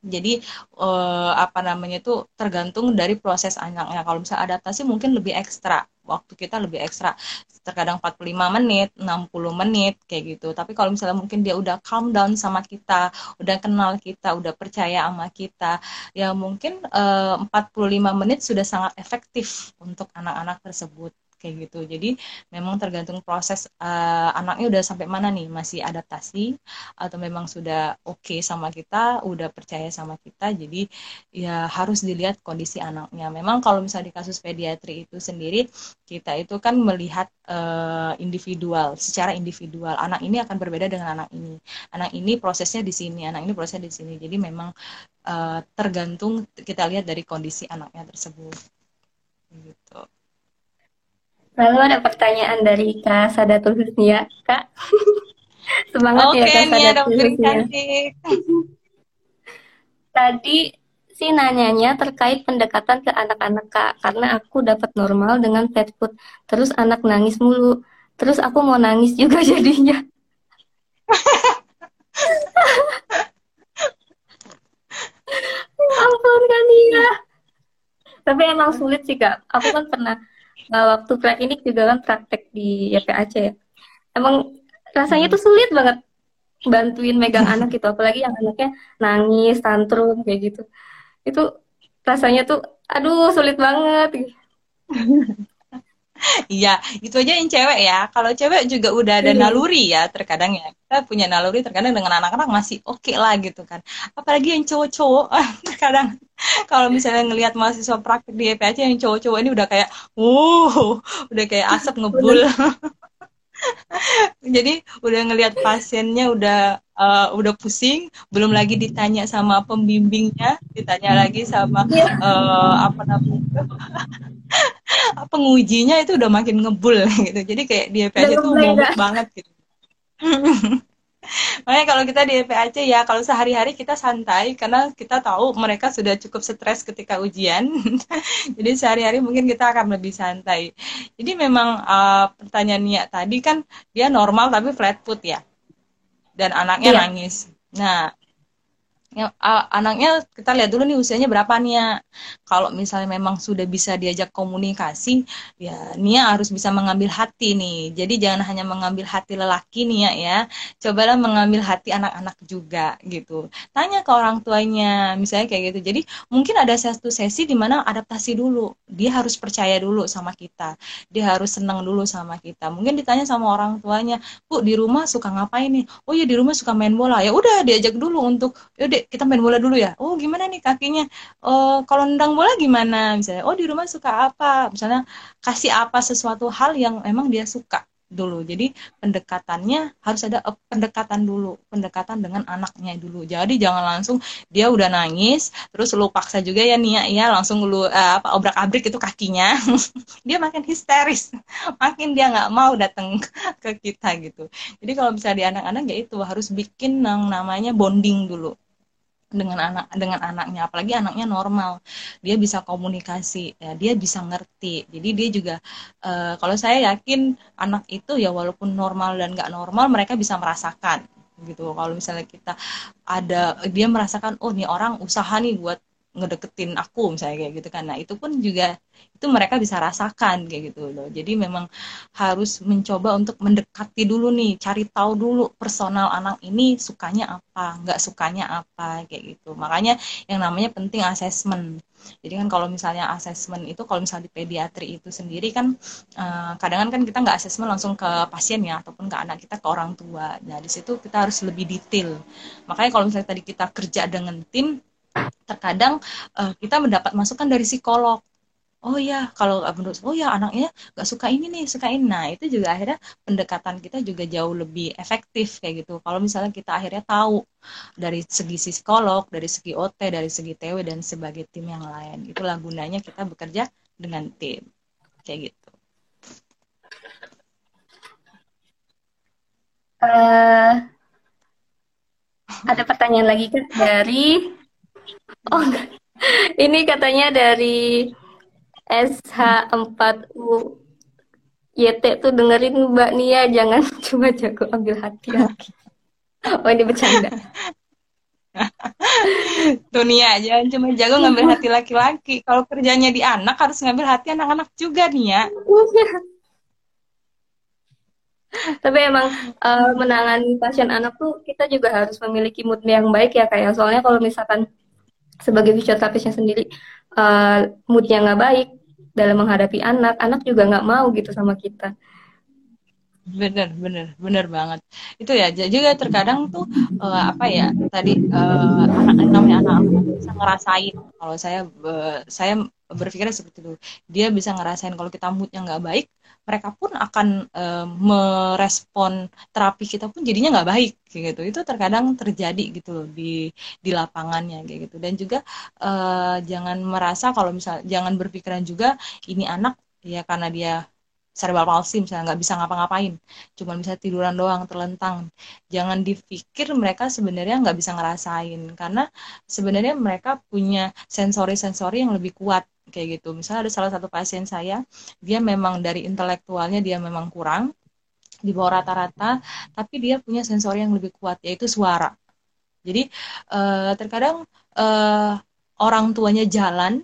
Jadi uh, apa namanya itu tergantung dari proses anaknya. Kalau misalnya adaptasi mungkin lebih ekstra waktu kita lebih ekstra. Terkadang 45 menit 60 menit kayak gitu. Tapi kalau misalnya mungkin dia udah calm down sama kita udah kenal kita udah percaya sama kita ya mungkin eh, uh, 45 menit sudah sangat efektif untuk anak-anak tersebut kayak gitu. Jadi memang tergantung proses uh, anaknya udah sampai mana nih, masih adaptasi atau memang sudah oke okay sama kita, udah percaya sama kita. Jadi ya harus dilihat kondisi anaknya. Memang kalau misalnya di kasus pediatri itu sendiri kita itu kan melihat uh, individual, secara individual. Anak ini akan berbeda dengan anak ini. Anak ini prosesnya di sini, anak ini prosesnya di sini. Jadi memang uh, tergantung kita lihat dari kondisi anaknya tersebut. Gitu. Lalu ada pertanyaan dari Kak Sadatul Husnia, Kak. Semangat Oke, ya Kak Sadatul Husnia. Tadi sih nanyanya terkait pendekatan ke anak-anak Kak, karena aku dapat normal dengan pet food. Terus anak nangis mulu. Terus aku mau nangis juga jadinya. ampun kan ya. Tapi emang sulit sih Kak. Aku kan pernah nah, waktu praklinik juga kan praktek di YPAC ya emang rasanya tuh sulit banget bantuin megang anak gitu apalagi yang anaknya nangis tantrum kayak gitu itu rasanya tuh aduh sulit banget Iya, itu aja yang cewek ya. Kalau cewek juga udah ada iya. naluri ya terkadang ya. Kita punya naluri terkadang dengan anak-anak masih oke okay lah gitu kan. Apalagi yang cowok-cowok terkadang kalau misalnya ngelihat mahasiswa praktik di EPAC yang cowok-cowok ini udah kayak, uh, udah kayak asap ngebul. Jadi udah ngelihat pasiennya udah uh, udah pusing, belum lagi ditanya sama pembimbingnya, ditanya lagi sama uh, apa namanya pengujinya itu udah makin ngebul gitu. Jadi kayak di EPAC itu mogok banget gitu. Makanya kalau kita di EPAC ya kalau sehari-hari kita santai karena kita tahu mereka sudah cukup stres ketika ujian. Jadi sehari-hari mungkin kita akan lebih santai. Jadi memang uh, pertanyaannya tadi kan dia normal tapi flat foot ya. Dan anaknya yeah. nangis. Nah, anaknya kita lihat dulu nih usianya berapa nih ya. Kalau misalnya memang sudah bisa diajak komunikasi, ya Nia harus bisa mengambil hati nih. Jadi jangan hanya mengambil hati lelaki nih ya, ya. Cobalah mengambil hati anak-anak juga gitu. Tanya ke orang tuanya, misalnya kayak gitu. Jadi mungkin ada satu sesi di mana adaptasi dulu. Dia harus percaya dulu sama kita. Dia harus senang dulu sama kita. Mungkin ditanya sama orang tuanya, "Bu, di rumah suka ngapain nih?" "Oh ya di rumah suka main bola." Ya udah diajak dulu untuk, "Yaudah kita main bola dulu ya. Oh gimana nih kakinya? Oh kalau nendang bola gimana? Misalnya oh di rumah suka apa? Misalnya kasih apa sesuatu hal yang emang dia suka dulu. Jadi pendekatannya harus ada eh, pendekatan dulu. Pendekatan dengan anaknya dulu. Jadi jangan langsung dia udah nangis terus lu paksa juga ya Nia ya langsung lu uh, apa obrak abrik itu kakinya. Dia makin histeris. Makin dia nggak mau datang ke kita gitu. Jadi kalau bisa di anak-anak ya itu harus bikin yang namanya bonding dulu dengan anak dengan anaknya apalagi anaknya normal. Dia bisa komunikasi ya dia bisa ngerti. Jadi dia juga uh, kalau saya yakin anak itu ya walaupun normal dan nggak normal mereka bisa merasakan gitu. Kalau misalnya kita ada dia merasakan oh nih orang usaha nih buat ngedeketin aku misalnya kayak gitu kan. Nah itu pun juga itu mereka bisa rasakan kayak gitu loh. Jadi memang harus mencoba untuk mendekati dulu nih cari tahu dulu personal anak ini sukanya apa nggak sukanya apa kayak gitu. Makanya yang namanya penting asesmen jadi kan kalau misalnya asesmen itu kalau misalnya di pediatri itu sendiri kan uh, kadang kan kita nggak asesmen langsung ke pasien ya ataupun ke anak kita ke orang tua. Nah di situ kita harus lebih detail. Makanya kalau misalnya tadi kita kerja dengan tim terkadang uh, kita mendapat masukan dari psikolog. Oh ya kalau menurut oh ya anaknya nggak suka ini nih suka ini. Nah itu juga akhirnya pendekatan kita juga jauh lebih efektif kayak gitu. Kalau misalnya kita akhirnya tahu dari segi psikolog dari segi OT dari segi TW dan sebagai tim yang lain itulah gunanya kita bekerja dengan tim kayak gitu. Uh, ada pertanyaan lagi kan dari oh ini katanya dari SH4U YT tuh dengerin Mbak Nia jangan cuma jago ambil hati lagi. Oh ini bercanda. Tuh Nia jangan cuma jago ngambil hati laki-laki. Kalau kerjanya di anak harus ngambil hati anak-anak juga Nia. Tapi emang uh, menangani pasien anak tuh kita juga harus memiliki mood yang baik ya kayak ya. soalnya kalau misalkan sebagai fisioterapisnya sendiri uh, moodnya nggak baik dalam menghadapi anak, anak juga nggak mau gitu sama kita. Bener, bener, bener banget. Itu ya, juga terkadang tuh uh, apa ya tadi uh, anak namanya anak bisa ngerasain. Kalau saya uh, saya berpikirnya seperti itu. Dia bisa ngerasain kalau kita moodnya nggak baik, mereka pun akan uh, merespon terapi kita pun jadinya nggak baik gitu. Itu terkadang terjadi gitu loh di di lapangannya gitu. Dan juga uh, jangan merasa kalau misal jangan berpikiran juga ini anak ya karena dia cerebral palsy misalnya nggak bisa ngapa-ngapain. Cuma bisa tiduran doang terlentang. Jangan dipikir mereka sebenarnya nggak bisa ngerasain. Karena sebenarnya mereka punya sensori-sensori yang lebih kuat kayak gitu. Misalnya ada salah satu pasien saya dia memang dari intelektualnya dia memang kurang di bawah rata-rata tapi dia punya sensori yang lebih kuat yaitu suara. Jadi uh, terkadang uh, orang tuanya jalan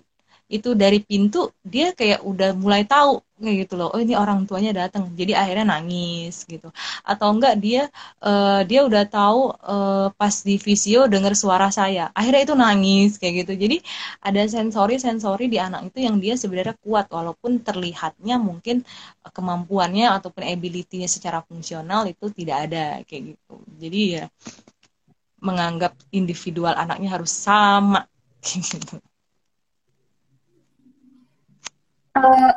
itu dari pintu dia kayak udah mulai tahu kayak gitu loh oh ini orang tuanya datang jadi akhirnya nangis gitu. Atau enggak dia uh, dia udah tahu uh, pas di visio dengar suara saya. Akhirnya itu nangis kayak gitu. Jadi ada sensori sensori di anak itu yang dia sebenarnya kuat walaupun terlihatnya mungkin kemampuannya ataupun ability-nya secara fungsional itu tidak ada kayak gitu. Jadi ya menganggap individual anaknya harus sama gitu uh,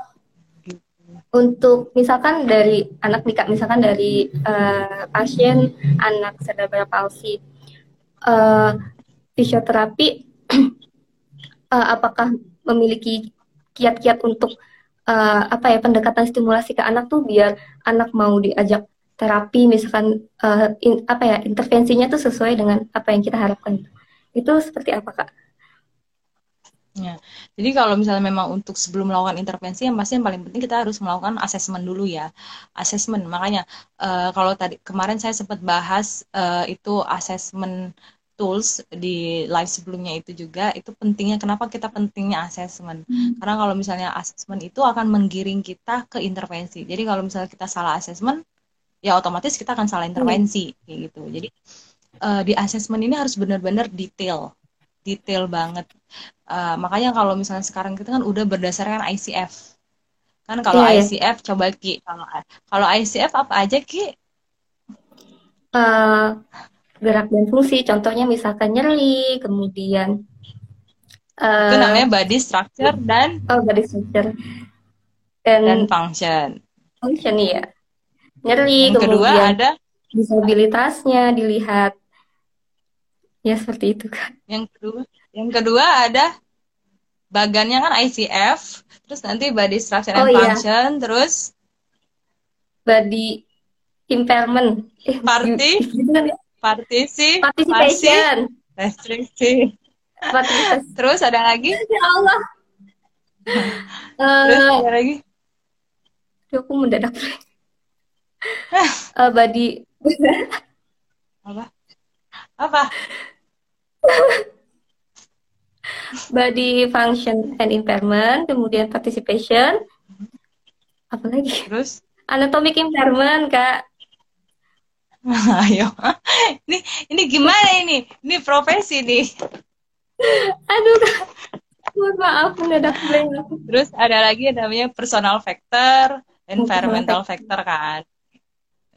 untuk misalkan dari anak nikah misalkan dari uh, pasien anak cerebral palsy uh, fisioterapi uh, apakah memiliki kiat-kiat untuk uh, apa ya pendekatan stimulasi ke anak tuh biar anak mau diajak terapi misalkan uh, in, apa ya intervensinya tuh sesuai dengan apa yang kita harapkan itu seperti apa kak? Ya. Jadi kalau misalnya memang untuk sebelum melakukan intervensi yang pasti yang paling penting kita harus melakukan asesmen dulu ya. Asesmen. Makanya uh, kalau tadi kemarin saya sempat bahas uh, itu asesmen tools di live sebelumnya itu juga itu pentingnya kenapa kita pentingnya asesmen hmm. karena kalau misalnya asesmen itu akan menggiring kita ke intervensi jadi kalau misalnya kita salah asesmen ya otomatis kita akan salah intervensi hmm. kayak gitu jadi uh, di asesmen ini harus benar-benar detail detail banget Uh, makanya kalau misalnya sekarang kita kan udah berdasarkan ICF. Kan kalau yeah, iya. ICF coba Ki, kalau kalau ICF apa aja Ki? Uh, gerak dan fungsi, contohnya misalkan nyeri, kemudian uh, itu namanya body structure dan oh body structure dan, dan function. Function ya. Nyeri, Yang kemudian kedua ada disabilitasnya dilihat ya seperti itu kan. Yang kedua yang kedua ada bagannya kan ICF, terus nanti body structure and oh, iya. function, iya. terus body impairment. Eh, party, partisi, participation, restriksi. terus ada lagi? Ya Allah. terus uh, ada lagi? Aku mendadak. uh, body apa? Apa? Body function and impairment, kemudian participation, apa lagi? Terus? Anatomic impairment, Kak. Ayo, ini ini gimana ini? Ini profesi nih. Aduh, Kak. Mohon maaf, mendadak blank. Terus ada lagi yang namanya personal factor, environmental factor kan.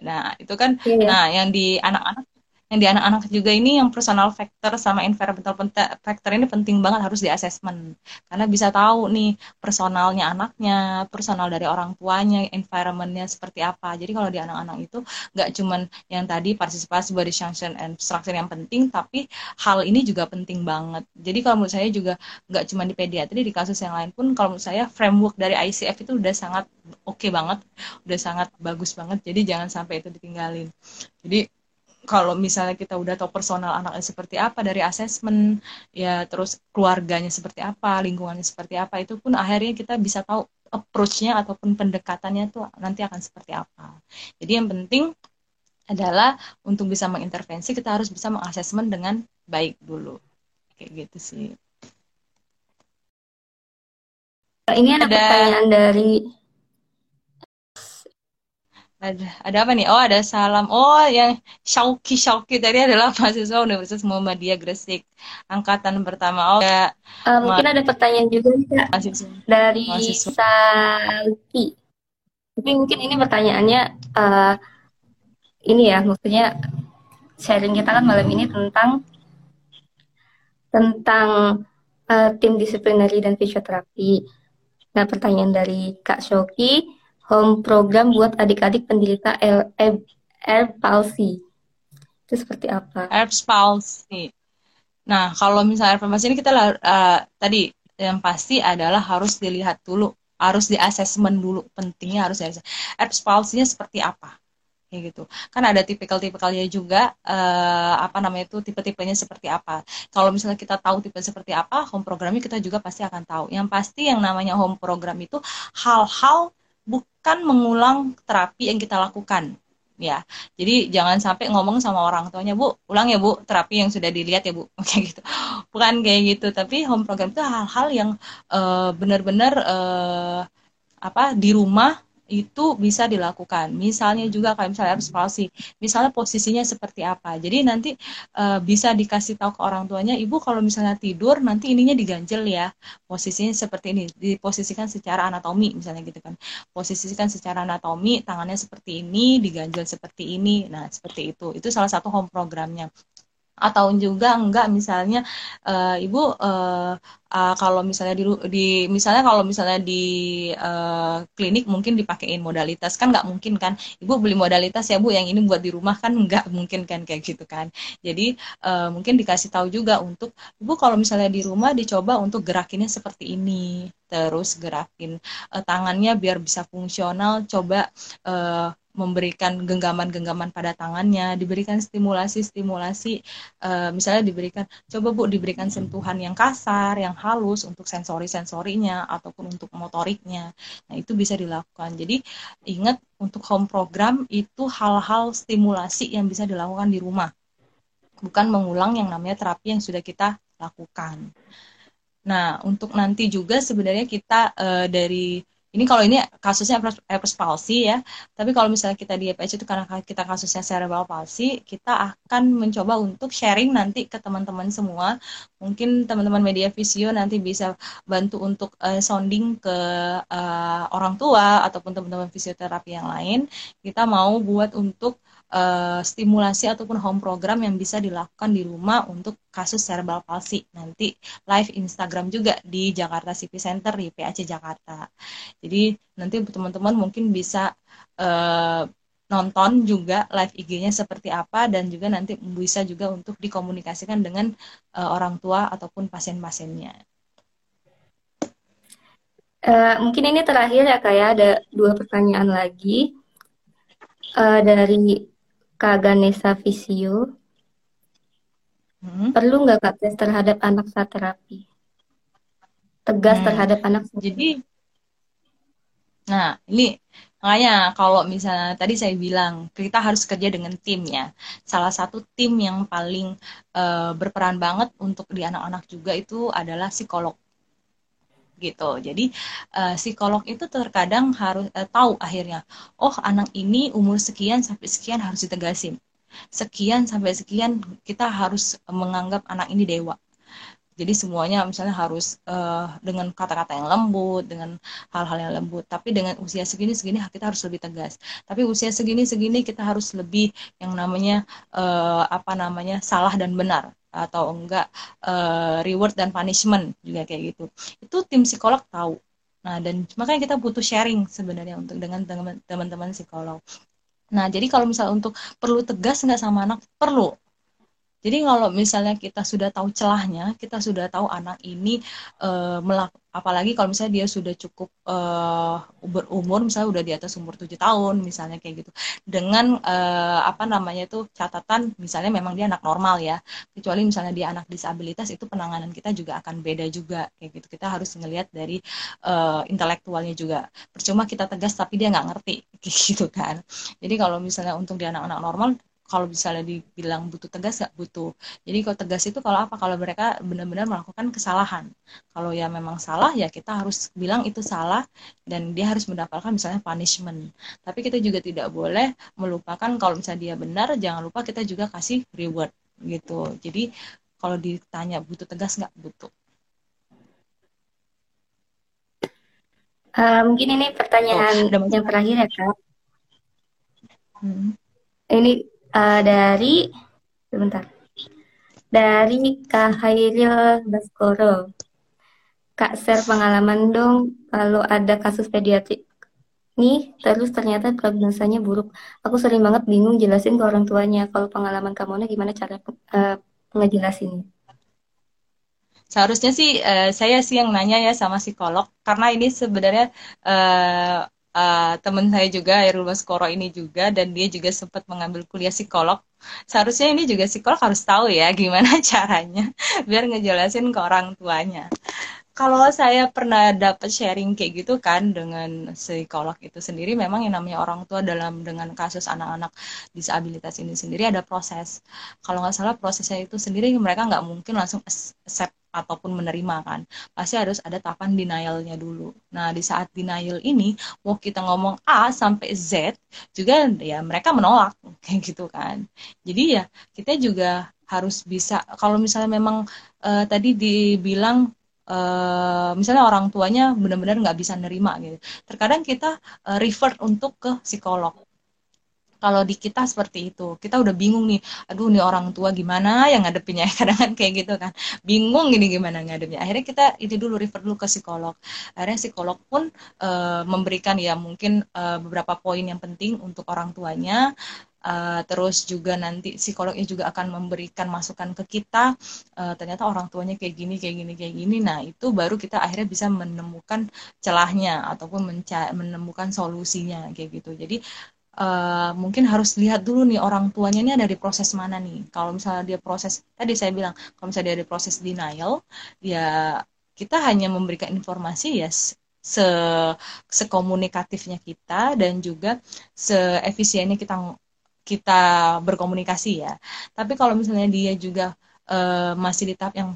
Nah, itu kan, yeah. nah yang di anak-anak yang di anak-anak juga ini yang personal factor sama environmental factor ini penting banget harus di assessment karena bisa tahu nih personalnya anaknya personal dari orang tuanya environmentnya seperti apa. Jadi kalau di anak-anak itu nggak cuman yang tadi partisipasi body function and structure yang penting tapi hal ini juga penting banget. Jadi kalau menurut saya juga nggak cuma di pediatri di kasus yang lain pun kalau menurut saya framework dari ICF itu udah sangat oke okay banget udah sangat bagus banget. Jadi jangan sampai itu ditinggalin. Jadi kalau misalnya kita udah tahu personal anaknya seperti apa dari asesmen ya terus keluarganya seperti apa lingkungannya seperti apa itu pun akhirnya kita bisa tahu approach-nya ataupun pendekatannya tuh nanti akan seperti apa. Jadi yang penting adalah untuk bisa mengintervensi kita harus bisa mengasesmen dengan baik dulu. Kayak gitu sih. Ini ada, ada pertanyaan dari ada, ada apa nih? Oh, ada salam. Oh, yang Shauki Shauki tadi adalah mahasiswa Universitas Muhammadiyah Gresik, angkatan pertama. Oh, ya. Uh, mungkin ada pertanyaan juga nih, Kak. Mahasiswa. Dari mahasiswa. Salki. Tapi mungkin ini pertanyaannya uh, ini ya, maksudnya sharing kita kan malam ini tentang tentang uh, tim disiplinary dan fisioterapi. Nah, pertanyaan dari Kak Shoki, home program buat adik-adik penderita air, air palsy. Itu seperti apa? Air palsy. Nah, kalau misalnya air palsy ini kita uh, tadi yang pasti adalah harus dilihat dulu, harus di assessment dulu. Pentingnya harus di Air palsy-nya seperti apa? kayak gitu kan ada tipikal-tipikalnya juga uh, apa namanya itu tipe-tipenya seperti apa kalau misalnya kita tahu tipe seperti apa home programnya kita juga pasti akan tahu yang pasti yang namanya home program itu hal-hal bukan mengulang terapi yang kita lakukan ya. Jadi jangan sampai ngomong sama orang tuanya bu ulang ya bu terapi yang sudah dilihat ya bu. Kayak gitu. Bukan kayak gitu tapi home program itu hal-hal yang uh, benar-benar uh, apa di rumah itu bisa dilakukan. Misalnya juga kayak misalnya harus palsi, misalnya posisinya seperti apa. Jadi nanti uh, bisa dikasih tahu ke orang tuanya, ibu kalau misalnya tidur nanti ininya diganjel ya, posisinya seperti ini, diposisikan secara anatomi misalnya gitu kan. Posisikan secara anatomi, tangannya seperti ini, diganjel seperti ini. Nah seperti itu. Itu salah satu home programnya atau juga enggak misalnya uh, ibu uh, uh, kalau misalnya di, di misalnya kalau misalnya di uh, klinik mungkin dipakein modalitas. Kan nggak mungkin kan? Ibu beli modalitas ya bu yang ini buat di rumah. Kan nggak mungkin kan kayak gitu kan? Jadi uh, mungkin dikasih tahu juga untuk ibu kalau misalnya di rumah dicoba untuk gerakinnya seperti ini. Terus gerakin uh, tangannya biar bisa fungsional coba uh, memberikan genggaman-genggaman pada tangannya, diberikan stimulasi-stimulasi, uh, misalnya diberikan, coba bu diberikan sentuhan yang kasar, yang halus untuk sensori-sensorinya ataupun untuk motoriknya. Nah itu bisa dilakukan. Jadi ingat untuk home program itu hal-hal stimulasi yang bisa dilakukan di rumah, bukan mengulang yang namanya terapi yang sudah kita lakukan. Nah untuk nanti juga sebenarnya kita uh, dari ini kalau ini kasusnya herpes palsy ya, tapi kalau misalnya kita di EPH itu karena kita kasusnya cerebral palsy, kita akan mencoba untuk sharing nanti ke teman-teman semua. Mungkin teman-teman media visio nanti bisa bantu untuk uh, sounding ke uh, orang tua ataupun teman-teman fisioterapi yang lain. Kita mau buat untuk uh, stimulasi ataupun home program yang bisa dilakukan di rumah untuk kasus cerebral palsy. Nanti live Instagram juga di Jakarta City Center di PAC Jakarta. Jadi nanti teman-teman mungkin bisa uh, nonton juga live IG-nya seperti apa dan juga nanti bisa juga untuk dikomunikasikan dengan uh, orang tua ataupun pasien-pasiennya. Uh, mungkin ini terakhir ya kayak ya. ada dua pertanyaan lagi uh, dari Kak Ganesha Visio. Hmm? Perlu nggak Kak tes terhadap anak saat terapi? Tegas hmm. terhadap anak saat Jadi, nah ini makanya kalau misalnya tadi saya bilang kita harus kerja dengan tim ya. Salah satu tim yang paling uh, berperan banget untuk di anak-anak juga itu adalah psikolog gitu. Jadi uh, psikolog itu terkadang harus uh, tahu akhirnya, oh anak ini umur sekian sampai sekian harus ditegasin. Sekian sampai sekian kita harus menganggap anak ini dewa. jadi semuanya misalnya harus uh, dengan kata-kata yang lembut dengan hal-hal yang lembut tapi dengan usia segini segini kita harus lebih tegas tapi usia segini segini kita harus lebih yang namanya uh, apa namanya salah dan benar atau enggak uh, reward dan punishment juga kayak gitu. Itu tim psikolog tahu. Nah dan makanya kita butuh sharing sebenarnya untuk dengan teman-teman psikolog. Nah jadi kalau misalnya untuk perlu tegas nggak sama anak perlu jadi kalau misalnya kita sudah tahu celahnya, kita sudah tahu anak ini uh, melak apalagi kalau misalnya dia sudah cukup uh, berumur, misalnya udah di atas umur 7 tahun, misalnya kayak gitu. Dengan uh, apa namanya itu catatan misalnya memang dia anak normal ya. Kecuali misalnya dia anak disabilitas itu penanganan kita juga akan beda juga kayak gitu. Kita harus ngelihat dari uh, intelektualnya juga. Percuma kita tegas tapi dia nggak ngerti gitu kan. Jadi kalau misalnya untuk dia anak-anak normal kalau misalnya dibilang butuh tegas nggak butuh. Jadi kalau tegas itu kalau apa? Kalau mereka benar-benar melakukan kesalahan. Kalau ya memang salah ya kita harus bilang itu salah dan dia harus mendapatkan misalnya punishment. Tapi kita juga tidak boleh melupakan kalau misalnya dia benar jangan lupa kita juga kasih reward gitu. Jadi kalau ditanya butuh tegas nggak? Butuh. Uh, mungkin ini pertanyaan oh, yang terakhir ya kak. Hmm. Ini uh, dari sebentar. Dari Kak Hairil Baskoro. Kak share pengalaman dong kalau ada kasus pediatrik nih terus ternyata prognosanya buruk. Aku sering banget bingung jelasin ke orang tuanya kalau pengalaman kamu gimana cara uh, ngejelasinnya. Seharusnya sih uh, saya sih yang nanya ya sama psikolog karena ini sebenarnya uh, uh, teman saya juga Erul Baskoro ini juga dan dia juga sempat mengambil kuliah psikolog. Seharusnya ini juga psikolog harus tahu ya gimana caranya biar ngejelasin ke orang tuanya. Kalau saya pernah dapat sharing kayak gitu kan dengan psikolog itu sendiri, memang yang namanya orang tua dalam dengan kasus anak-anak disabilitas ini sendiri ada proses. Kalau nggak salah prosesnya itu sendiri mereka nggak mungkin langsung accept ataupun menerima kan pasti harus ada tahapan denialnya dulu nah di saat denial ini mau kita ngomong A sampai Z juga ya mereka menolak kayak gitu kan jadi ya kita juga harus bisa kalau misalnya memang uh, tadi dibilang Uh, misalnya orang tuanya benar-benar nggak bisa nerima gitu. Terkadang kita uh, refer untuk ke psikolog kalau di kita seperti itu. Kita udah bingung nih aduh nih orang tua gimana yang ngadepinnya kadang kan kayak gitu kan. Bingung ini gimana ngadepnya akhirnya kita itu dulu refer dulu ke psikolog. Akhirnya psikolog pun e, memberikan ya mungkin e, beberapa poin yang penting untuk orang tuanya. Uh, terus juga nanti psikolognya juga akan memberikan masukan ke kita. Uh, ternyata orang tuanya kayak gini kayak gini kayak gini. Nah itu baru kita akhirnya bisa menemukan celahnya ataupun menemukan solusinya kayak gitu. Jadi uh, mungkin harus lihat dulu nih orang tuanya ini dari proses mana nih. Kalau misalnya dia proses, tadi saya bilang, kalau misalnya dia dari proses denial, ya kita hanya memberikan informasi ya se sekomunikatifnya kita dan juga seefisiennya kita kita berkomunikasi ya. Tapi kalau misalnya dia juga uh, masih di tahap yang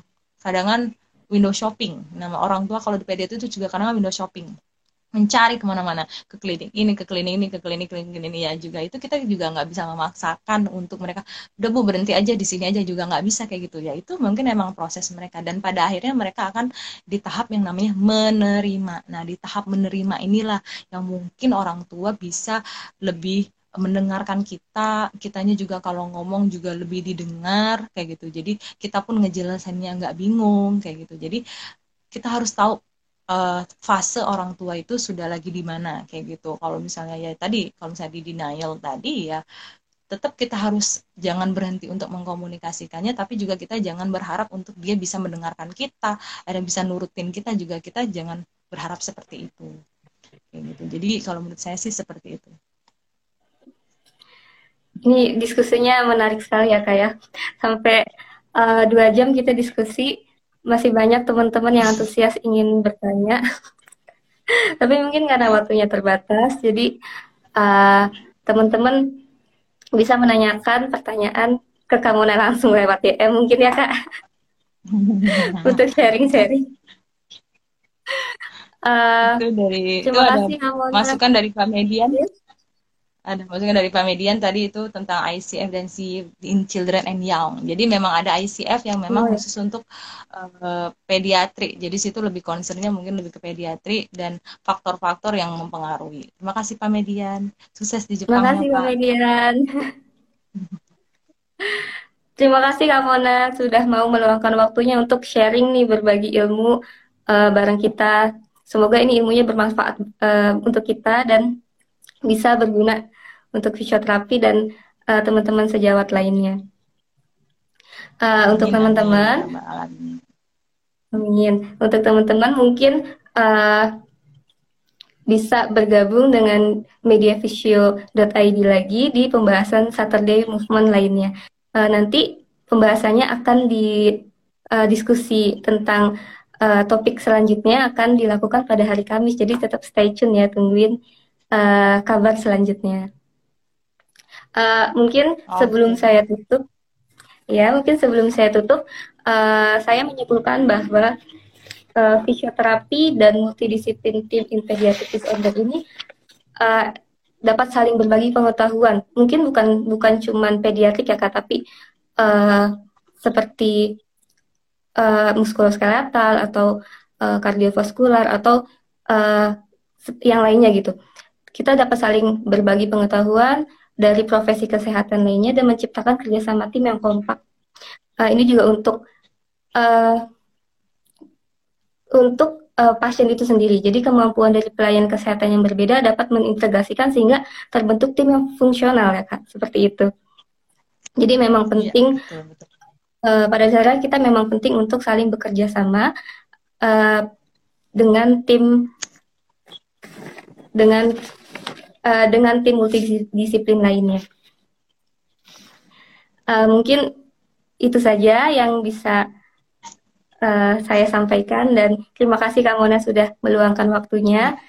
kadang window shopping. Nama orang tua kalau di PDT itu juga kadang window shopping mencari ke mana-mana. Ke klinik ini ke klinik ini ke klinik klinik ini. Ya juga itu kita juga nggak bisa memaksakan untuk mereka udah bu berhenti aja di sini aja juga nggak bisa kayak gitu. Ya itu mungkin emang proses mereka. Dan pada akhirnya mereka akan di tahap yang namanya menerima. Nah di tahap menerima inilah yang mungkin orang tua bisa lebih mendengarkan kita. Kitanya juga kalau ngomong juga lebih didengar kayak gitu. Jadi kita pun ngejelasannya nggak bingung kayak gitu. Jadi kita harus tahu uh, fase orang tua itu sudah lagi di mana kayak gitu. Kalau misalnya ya tadi, kalau misalnya di denial tadi ya tetap kita harus jangan berhenti untuk mengkomunikasikannya, tapi juga kita jangan berharap untuk dia bisa mendengarkan kita, ada bisa nurutin kita juga kita jangan berharap seperti itu. Kayak gitu. Jadi kalau menurut saya sih seperti itu. Ini diskusinya menarik sekali ya kak ya. Sampai uh, dua jam kita diskusi masih banyak teman-teman yang antusias ingin bertanya. Tapi mungkin karena waktunya terbatas, jadi uh, teman-teman bisa menanyakan pertanyaan ke kamu langsung lewat DM mungkin ya kak untuk sharing-sharing. Uh, itu dari terima kasih masukan dari Kak Median. Yes. Ada maksudnya dari Pak Median tadi itu tentang ICF dan si in Children and Young. Jadi memang ada ICF yang memang oh, ya. khusus untuk uh, pediatri. Jadi situ lebih concernnya mungkin lebih ke pediatri dan faktor-faktor yang mempengaruhi. Terima kasih Pak Median. Sukses di Jepang. Terima kasih Pak, Pak Median. Terima kasih Kak Mona sudah mau meluangkan waktunya untuk sharing nih berbagi ilmu uh, bareng kita. Semoga ini ilmunya bermanfaat uh, untuk kita dan bisa berguna untuk fisioterapi dan uh, teman-teman sejawat lainnya. Uh, untuk teman-teman, amin. Untuk teman-teman mungkin uh, bisa bergabung dengan mediavisio.id lagi di pembahasan Saturday Movement lainnya. Uh, nanti pembahasannya akan di uh, diskusi tentang uh, topik selanjutnya akan dilakukan pada hari Kamis. Jadi tetap stay tune ya, tungguin uh, kabar selanjutnya. Uh, mungkin okay. sebelum saya tutup, ya mungkin sebelum saya tutup, uh, saya menyimpulkan bahwa uh, fisioterapi dan multidisiplin tim in pediatric disorder ini uh, dapat saling berbagi pengetahuan. Mungkin bukan bukan cuma pediatrik ya kak, tapi uh, seperti uh, muskuloskeletal atau uh, kardiovaskular atau uh, yang lainnya gitu. Kita dapat saling berbagi pengetahuan dari profesi kesehatan lainnya dan menciptakan kerjasama tim yang kompak. Uh, ini juga untuk uh, untuk uh, pasien itu sendiri. Jadi kemampuan dari pelayan kesehatan yang berbeda dapat mengintegrasikan sehingga terbentuk tim yang fungsional ya kak, seperti itu. Jadi memang iya, penting ya, betul, betul. Uh, pada dasarnya kita memang penting untuk saling bekerja sama uh, dengan tim dengan uh, dengan tim multidisiplin lainnya. Uh, mungkin itu saja yang bisa uh, saya sampaikan dan terima kasih Kak Mona sudah meluangkan waktunya.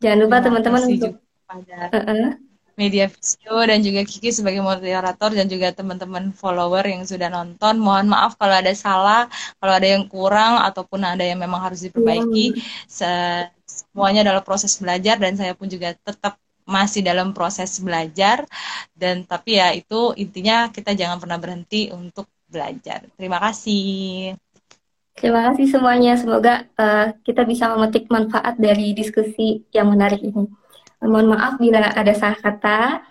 Jangan lupa teman-teman untuk pada uh -uh. media video dan juga Kiki sebagai moderator dan juga teman-teman follower yang sudah nonton. Mohon maaf kalau ada salah, kalau ada yang kurang ataupun ada yang memang harus diperbaiki. Yeah. Semuanya adalah proses belajar dan saya pun juga tetap masih dalam proses belajar dan tapi ya itu intinya kita jangan pernah berhenti untuk belajar. Terima kasih. Terima kasih semuanya. Semoga uh, kita bisa memetik manfaat dari diskusi yang menarik ini. Mohon maaf bila ada salah kata.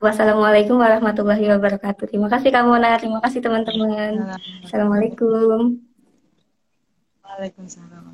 Wassalamualaikum warahmatullahi wabarakatuh. Terima kasih Kak Mona, terima kasih teman-teman. Assalamualaikum. Waalaikumsalam.